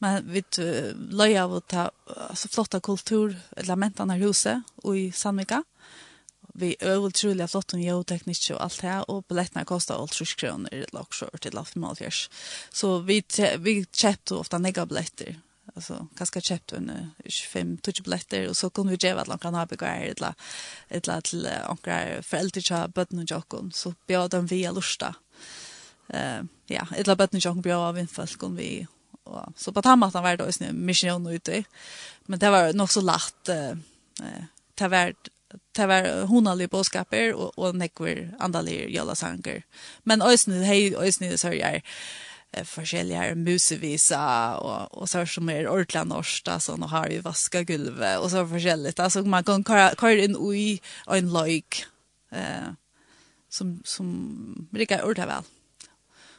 Men vi uh, løy av å ta altså, flotta kulturelementene her huset og i Sandvika. Vi er utrolig av flott og geoteknisk og alt her, og billettene kostet alt 30 kroner i lagsjør til Alfimaliers. Så vi, vi kjøpte ofte nega billetter alltså ganska köpt en 25 touch billetter och så kunde vi ge vad långt kan ha begär eller eller till ankar föräldrar så bötten och jocken så bjöd de via lusta. Eh ja, eller bötten och jocken bjöd av en folk om vi Och så på tamma han var då snö mission ute. Men det var nog så lätt eh ta vart ta var honali boskaper och och nekver andalir jalla sanger. Men ösnu hej ösnu så jag forskjelliga musevisa och og så som är ordla norskt alltså och har vi vaska gulvet och så forskjelligt alltså man kan köra in i en like eh som som brukar ordla väl.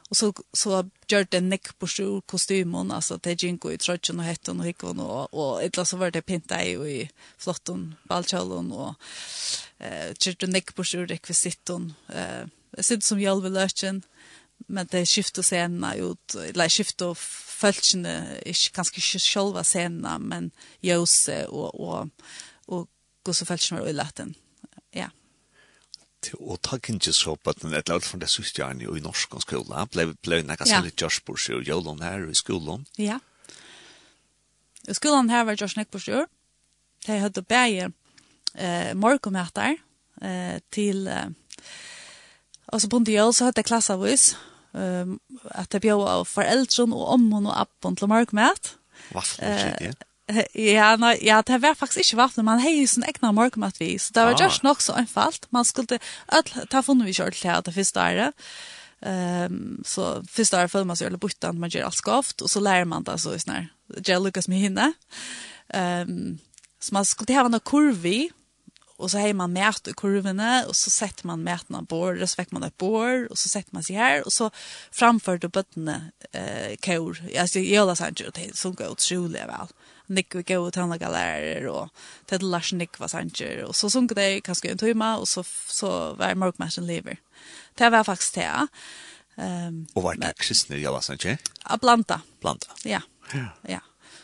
Og så så gjør det nekk på sjö kostymen alltså det jinko i tröjan och hettan och og och och ett så var det pinta i i flotten balchalon och eh gjør det nekk på sjö rekvisiton eh sitter som jag vill løtjen, men det skiftar sena ut eller skiftar fältene är kanske inte själva sena men ljus och och och går så fältene i latten og takk ikke så på at et lag for det siste gjerne i norsk skola. Ble, ble nekka ja. særlig Josh Borsjø og Jolon her i skolen. Ja. I skolan her var Josh Nek Borsjø. De hadde bæge eh, morgenmøter eh, til eh, altså på en del så hadde jeg klassevis um, at jeg bjør av foreldren og ommen og appen til morgenmøter. Vaffel, eh, ja. Ja, nei, ja, det var faktisk ikke vaffnet, man hei sin egna morgenmat vi, så det var ah. just nok så enfalt, man skulle, öll, ta funnet vi kjørt til det første året, um, så første året føler man seg eller bortan, man gjør alt skoft, og så lærer man det så i sånn her, gjør lukkes med henne, um, så man skulle ha noe kurvi, og så hei man mät i kurvene, og så setter man mäten av bord, og så fikk man et bord, og så setter man seg her, og så framførte bøttene eh, kår, altså jøla sanger, som går utrolig vel. Mm Nick vi gå till några lärare och Ted Lars Nick var sanger och så sunk det kanske en timme och så så var Mark Mason lever. Det var faktiskt det. Ehm um, och var det kristna jag var sanger? Atlanta. Atlanta. Ja. Ja. ja.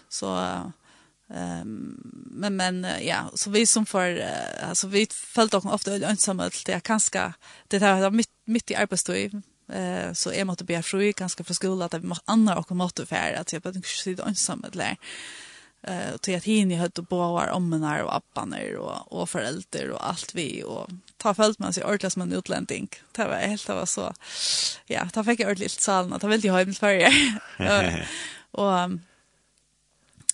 Så ehm um, men men ja så vi som för uh, alltså vi följt också ofta ensamma till det kanske det här mitt mitt i arbetsliv eh så är måste be fru ganska för skolan att vi måste andra och måste för att jag bara sitta ensam med lär eh till att hin i hött och boar ommenar och appaner och och föräldrar och allt vi och ta följt med sig ordlas som en utlänning. Det var helt det var så. Ja, ta fick jag ordligt salen. Ta vill jag hem för Sverige. och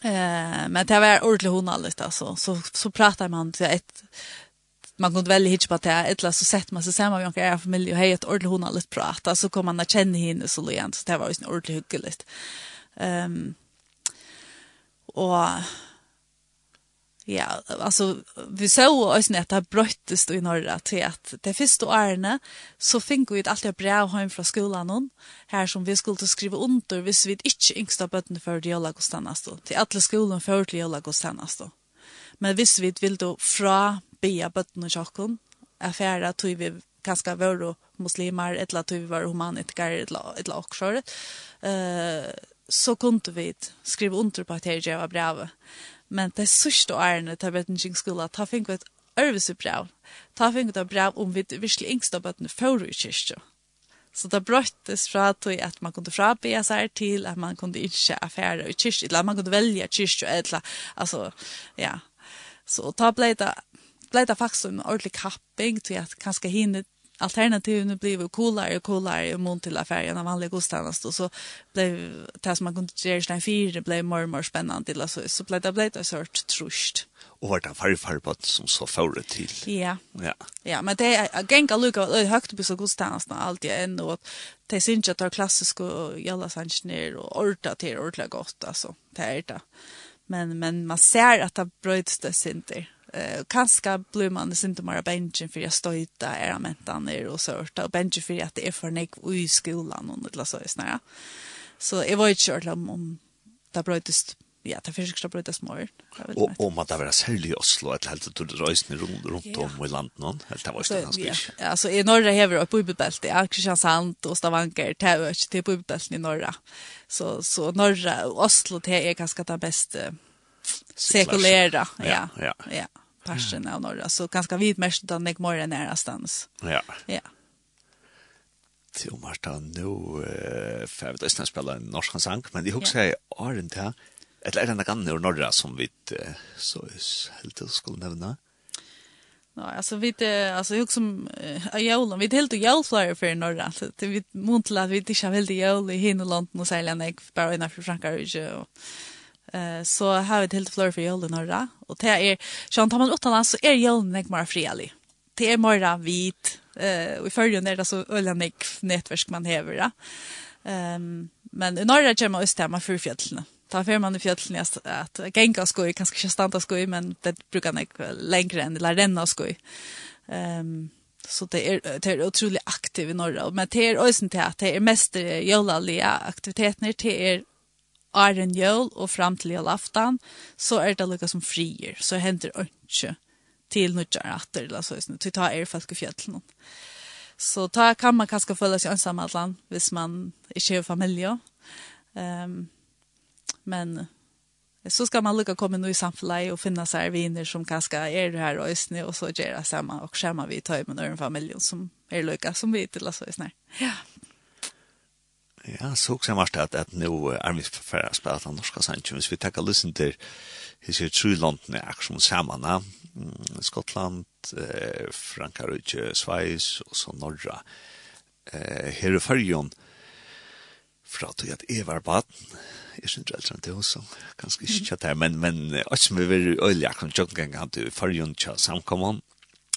eh men det var ordligt hon alldeles alltså så så pratar man till ett man kunde välja hitch på det eller så sett man sig samman med en familj och hej ett ordentligt hon alldeles prata så kommer man att känna henne så lent så det var ju en ordentligt hyggligt. Ehm um, og ja, altså, vi så også at det brøttes i Norra til at det første årene så fikk vi alltid brev hjem fra skolen her som vi skulle skrive under hvis vi ikke yngste bøttene for de jøla godstannast til alle skolen for de jøla då. men hvis vi vill då fra bia bøttene tjokken er færre tog vi kanskje var muslimer, eller tog vi var humanitgar, eller, eller også, uh, så kunde vi skriva under på att det här var brev. Men det sista åren till Bettingen skola, ta fick vi ett örvesebrev. Ta fick vi ett brev om vi verkligen yngsta bötten för i kyrkja. Så det bröttes fra til at man kunne frabe seg til at man kunne ikke affære i kyrkja, eller at man kunne velge kyrkja, eller altså, ja. Så ta blei det, blei det faktisk en ordentlig kapping til at kanskje hinne alternativen blev coolare och coolare i till affären av vanliga godstjänst och så blev det som man kunde göra sen fyra blev mer och mer spännande till så så blev det blev det sort trust och vart det färg färgbart som så fører till. Ja. Ja. Ja, men det är gänga lucka och högt på så godstjänst alltid ändå att det syns att det är klassiskt och jalla sanchner och orta till ortla gott alltså det är det. Men men man ser att det bröts det synter Eh kanske blir man det inte mer benchen för jag stöta era mentan ner och så och benchen för att det är för nek i skolan och det så snära. Så jag var ju kört om om det brötest ja, det finns också bröda smör. Och om att det var särskilt i Oslo, att helt att du rejste runt, runt om i landet någon, helt det var ju ganska mycket. Ja, alltså i norra hever och bibelbälte, ja, Kristiansand och Stavanger, det är ju till bibelbälten i norra. Så, så norra, och Oslo, det är ganska det bästa sekulära, ja, ja, ja parsen av norra. Så ganska vid mest utan jag mår nära stans. Ja. Ja. Till Marta nu för att nästan spille en norsk sang, men jeg husker jeg hooks är aren't här. Ett lärt andra gamla norra som vi så helt til skulle nevne. Nej, no, alltså vi det alltså jag som är jollen, vi helt och jolflyger för norra. Så det vi montlat vi det har väldigt jolligt i hinland och sälja nek bara innanför Frankrike och Eh så har vi till flör för i norra och det är så tar man åt så är julen nek mer fredlig. Det är mer vit eh och i förrjun är det så öliga nek nätverk man häver ja. Ehm men i norra kommer man östemma för fjällen. Ta för man i fjällen att, att gänga skoj kanske inte stanna skoj men det brukar nek längre än eller renna skoj. Ehm så det är det är otroligt aktivt i norra men det är ösen till att det är mest jolaliga aktiviteter det är Arjen Jøl og fram til Jøl Aftan, så er det lika som frier, så henter ønske til nødjar atter, eller så, til ta er folk i fjellet Så ta kan man kanskje føle seg ønsam alt land, hvis man ikke har familie. Um, men så skal man lukka komme nå i samfunnet og finne seg viner som kanskje er det og østene, og så gjør det samme, og skjermer vi i tøy med noen familie som er lukka som vi til, eller så, ja. Ja. Ja, så också mest att att nu är vi för att spela den norska sanchen. Vi tar och lyssnar till his true London action samman. Skottland, eh, Frankrike, Schweiz och så norra. Eh, här är färjan fra tog at jeg var baden, jeg synes ikke eldre det også, ganske ikke kjatt men, men også som vi var i øyelig akkurat jøkken han til fargen til samkommet,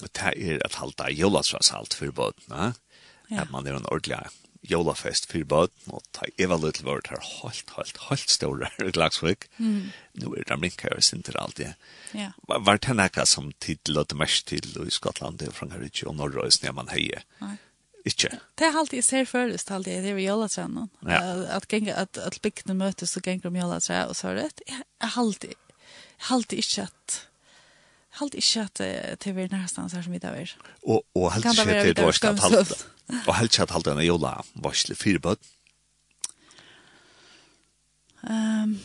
og det er et halvt av jolasrasalt for Ja. at man er en ordentlig jólafest fyrir bøten, og ta Eva Little var her helt, helt, helt store i Glagsvik. Mm. Nå er det minka jeg sinter alt det. Ja. Var det nekka som tid løte mest til i Skottland, det er fra Norge og Norge, og man heie? Nei. Ikke? Det er alltid jeg ser først, alltid, det er ved jólatrenen. Ja. At, genga, at, at bygdene møtes og ganger om jólatrenen, og så er det, jeg er alltid, alltid ikke at halt ikke at det er nærmestans her som vi da er. Og, og helt ikke at det er vårt halt, og helt ikke at halt denne jola varsle fire bød? Um,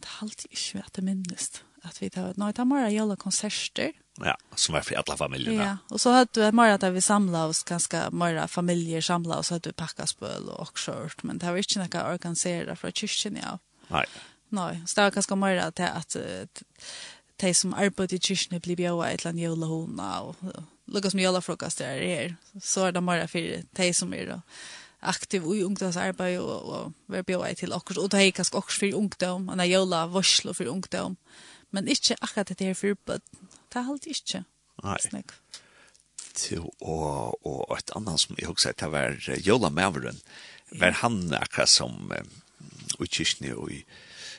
det halt ikke at det minnes at vi tar nei, det er bare jola konserter. Ja, som er for alle familjerna. Ja, og så hadde vi bare at vi samla oss ganske mange familier samla oss, så hadde vi pakka spøl og okkjørt, men det var ikke noe organiseret fra kyrkjen, ja. Nei. Nei, så det var ganske mer at, at, at de som arbeider i kyrkene blir bjøret et eller annet jøla hona, og lukket som jøla frokost der er her. Så er det bare for de som er aktiv i ungdomsarbeid og, og vil bjøret til okkurs, og de er kanskje okkurs for ungdom, og det er jøla varslo for ungdom, men ikke akkurat det her for bøtten. Det er alltid ikke. Nei. Snakk til og, og et annet som jeg også husker, det var Jola Maveren, var han akkurat som um, i Kyrkene og i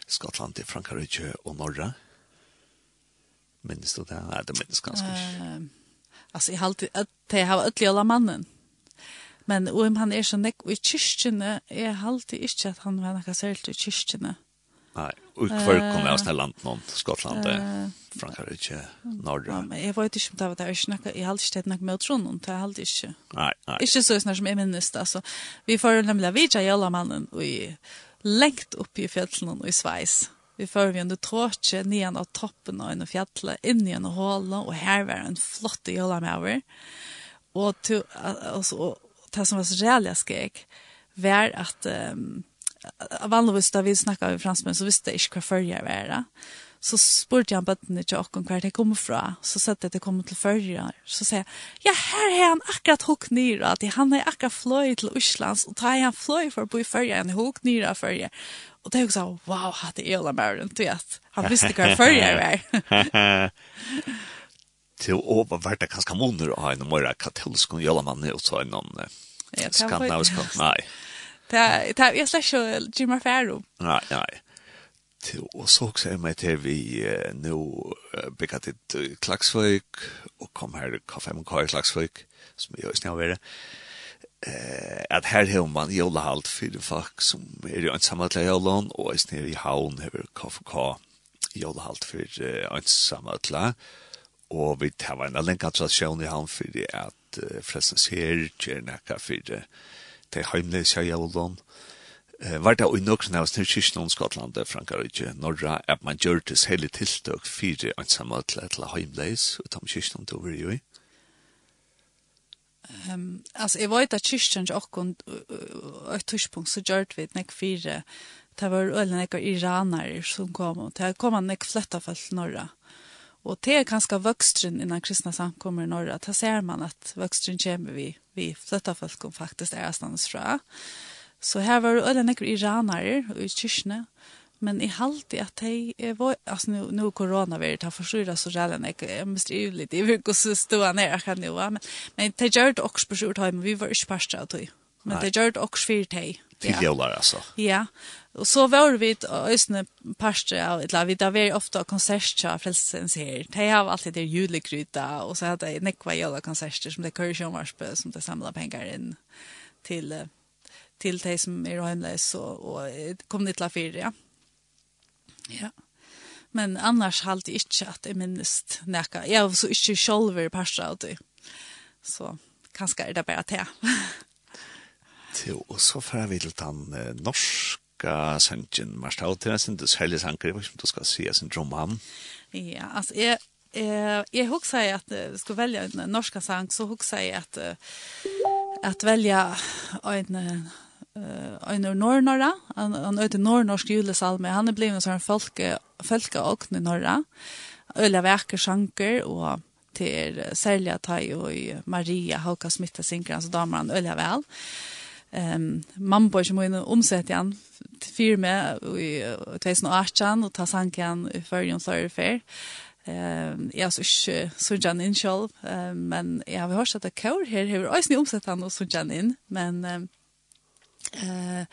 Skottland, i Frankrike og Norra minns du det? Nei, det minns ganske ikke. Uh, altså, jeg har alltid, det har alltid alla mannen. Men om han er så nekk i kyrkjene, jeg har alltid ikke at han var noe særlig i kyrkjene. Nei, og hver kom jeg av sånne landet noen, Skottland, uh, Frankrike, Norge. Ja, men jeg vet ikke om det var det, jeg, har alltid ikke noe med å tro noen, det har alltid ikke. Nei, nei. Ikke så snart som jeg minnes det, altså. Vi får nemlig vidtja jævla mannen, og i lengt opp i fjellene og i sveis. Vi får vi under tråkje nian av toppen og under fjallet, inn i en håla, og her var en flott jola med over. Og, altså, og det som var så reelle skrek, var at um, vanligvis da vi snakket med franskmenn, så visste jeg ikke hva førjer var det. Så spurte jeg bøttene til åkken hver de kom fra, så sa jeg at jeg kom til førjer. Så sier jeg, ja, her har han akkurat hukk nyra, at han har akkurat fløy til Oslands, og tar han fløy for å bo i førjer, han har hukk nyra førjer. Og det er jo sånn, wow, hatt det Ela Marin, du vet. Han visste hur förrjär var. Til å vad det kanske måneder å ha en mera katolsk og Ela mann og så en skandinavisk. Nei. Det det jag släcker Jim Faro. Nei, nei. Til och så också är med vi nu bekat ett Klagsvøk og kom her här kaffe med Karl Klagsvøk, som jag snävar eh at her har man jólahald fyrir folk som er ein til jólan og er snir i havn hevur KFK jólahald fyrir ein til og vi hava en lenka tradisjon i havn fyrir at uh, frestens her gernaka fyrir te heimleis jólan Uh, var det nok snævs til Kirsten Skottland Frankrike norra at man gjør det hele tiltøk fire ansamme fyrir ein samatla til heimleis utan Kirsten over jo Um, alltså jag vet att kyrkan och ett tidspunkt så gjorde vi nek fyra det var ölen nek iranare som kom och det kom en nek flytta fall norra. Och det är ganska vuxen innan kristna samkommer i norra. Där ser man att vuxen kommer vi vi flytta fall kom faktiskt är stans fra. Så här var ölen nek iranare i kyrkan Men i halvtid att er var alltså nu nu korona vet ta förskyra så jävla nek jag måste ju lite jeg vil så stå ner kan nu men men det gjør det också på sjut men vi var ikke parstra av att men det gjør det också för dig Til jævlar, altså. ja. Og så var vi ösne pasta av, eller vi där var ofta konserter frälsens her, det har alltid det julekryta och så hade nekva jolla konserter som det kör marspel som det samla pengar in till till de som är hemlösa och, och kom dit la fyra ja. Ja. Men annars halt jeg ikke at jeg minnest nekka. Jeg var så ikke selv i av det. Så kanskje er det bare til. til, og så får vi til den eh, norska sangen Marstau til en sin særlig sanger, hva som du skal si, sin dromman. Ja, altså jeg, jeg, jeg husker jeg at jeg skulle velge en norska sang, så husker jeg at, at velge en uh, en norrnara, han, han Nord-Norsk julesalme, han er blevet en sånn folke, folke og i norra, øyla veker sjanker, og til særlig Selja Tai og Maria Hauka Smitta synker så damer han øyla vel. Um, Mamma Mambo ikke må inn og omsette igjen, til firme i 2018, og ta sanken i førjen større fer. Um, jeg har ikke sunnet han inn selv, um, men jeg har hørt at det er kår her, jeg har også omsett han og sunnet han inn, men um, Eh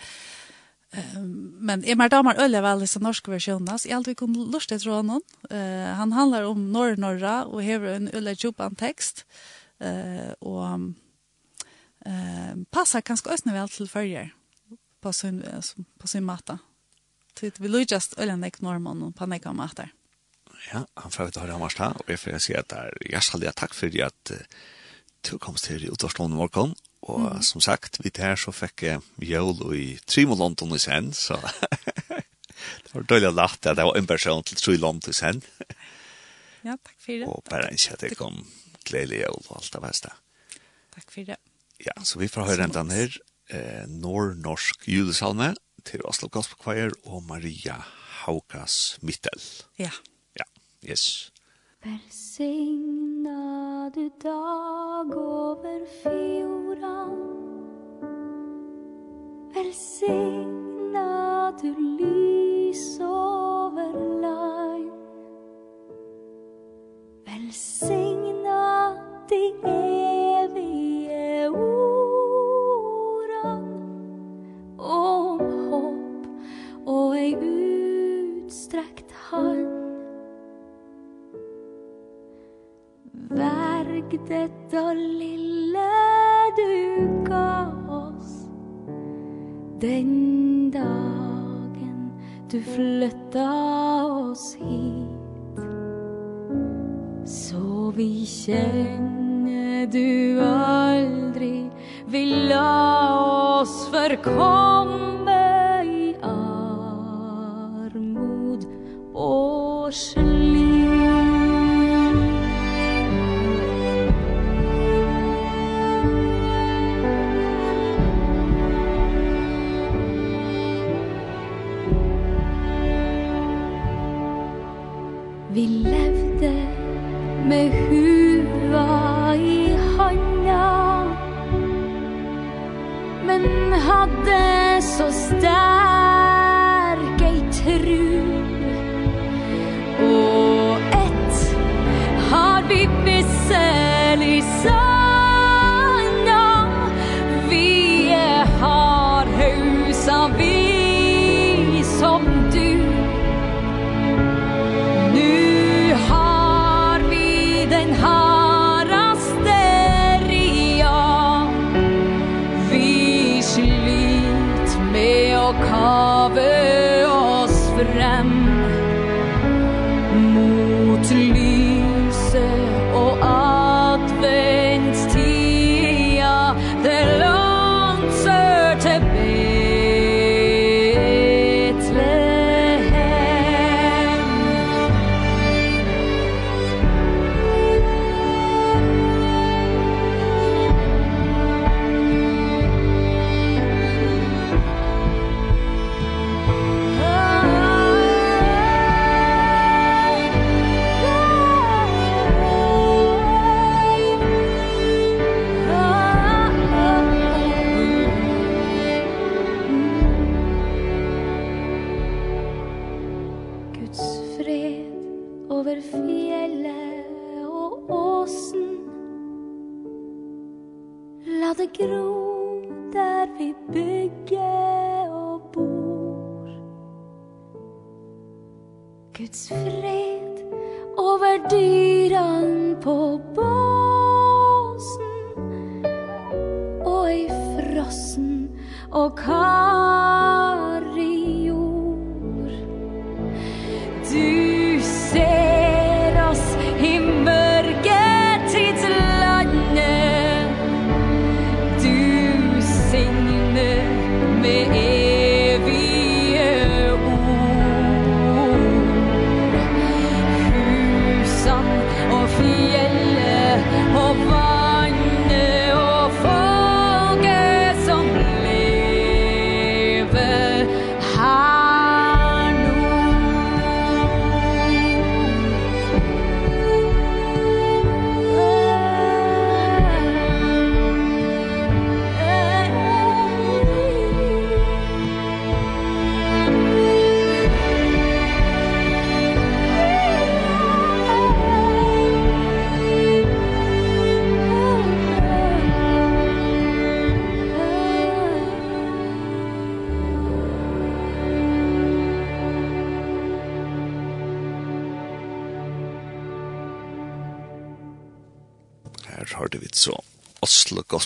men är mer damer öle väl så norsk så jeg jag alltid kunde lusta tror någon eh han handlar om norr norra och har en øye jobban tekst, uh, eh och eh passar kanske ösna väl till förger på sin på sin matta det vi lukar just öle nek norman och panika matta ja han får ta det hamarsta och jag får säga att jag ska säga tack för att du komst till utårstående morgon Og mm. som sagt, vi der så fikk jøl i Trimo London i sen, så det var døylig lagt at det var en person til Trimo London i sen. ja, takk for det. Og bare ikke at det kom gledelig jøl og alt det beste. Takk for det. Ja, så vi får høre den her, eh, Nord-Norsk julesalme til Oslo Gospel Choir og Maria Haukas Mittel. Ja. Ja, yes. Välsigna du dag över fjordan Välsigna du lys över lagn Välsigna dig sorg detta lilla du ga oss Den dagen du flytta oss hit. Så vi känner du aldrig vill la oss förkomma i armod och skjut Mave oss frem. Mot liv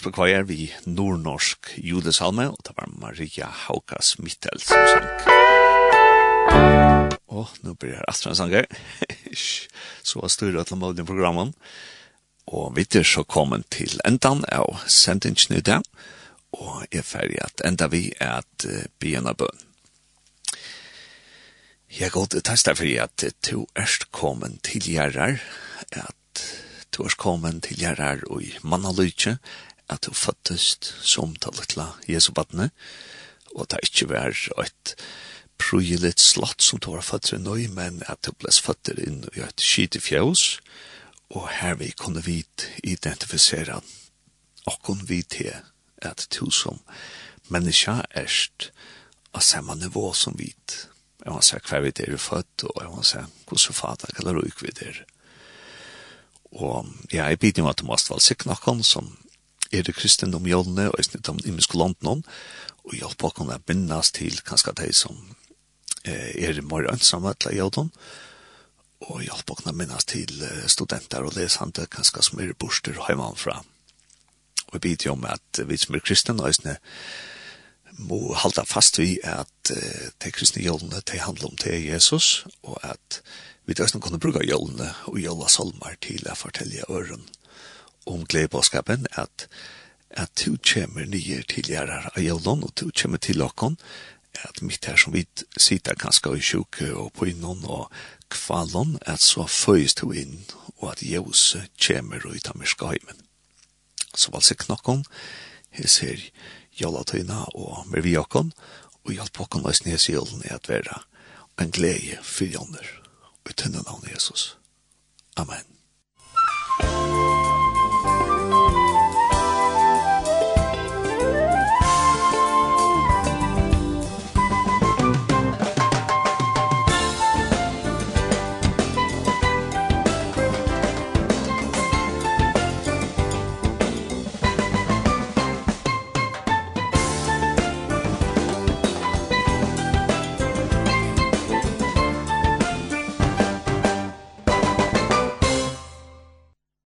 Oslo Choir vi nordnorsk judesalme, og det var Maria Haukas Mittel som sang. Og nå blir det Astra en sanger. så var styrer til å måten programmen. Og vi er så kommet til endan av sendingen i dag, og er ferdig at enda vi er at uh, begynne bønn. Jeg går til testa for at du erst kommet til gjerrar, at du erst kommet til gjerrar og i mannalydje, at du fattest som ta Jesu badne, og det ikke var et prugilet slott som du har fatt i nøy, men at du ble fatt inn i et skit i fjøs, og her vi kunne vit identifisere okkon vi til at du som menneska erst av samme nivå som vit. Jeg må se hva vi er født, og jeg må se hvordan fader kaller du ikke vi der. Og ja, jeg bidde om at du måtte være sikker noen som er det kristendom jólne og snitt om imisk London og hjelp å kunne bindes til kanskje de som eh, er mer ønsomme til jólden og hjelp å kunne bindes til studenter og lesende kanskje som er borster hjemmefra og jeg bidder om at vi som er kristen og snitt må halda fast vi at uh, de kristne jólene de handler om til Jesus og at vi døsten kunne bruke jólene og jóla salmar til å fortelle øren om gledebåskapen at at du kommer nye tilgjærer av jævlån, og du kommer til åkken, at mitt her som vi sitter ganske i sjuke og på innan og kvalon, at så føys du inn, og at jævse kommer ut av myrskaheimen. Så var det knokken, jeg ser jævlatøyna og mer vi åkken, og hjelp åkken løs nes jævlen i at være en glede for jævner, og i navn Jesus. Amen. Amen.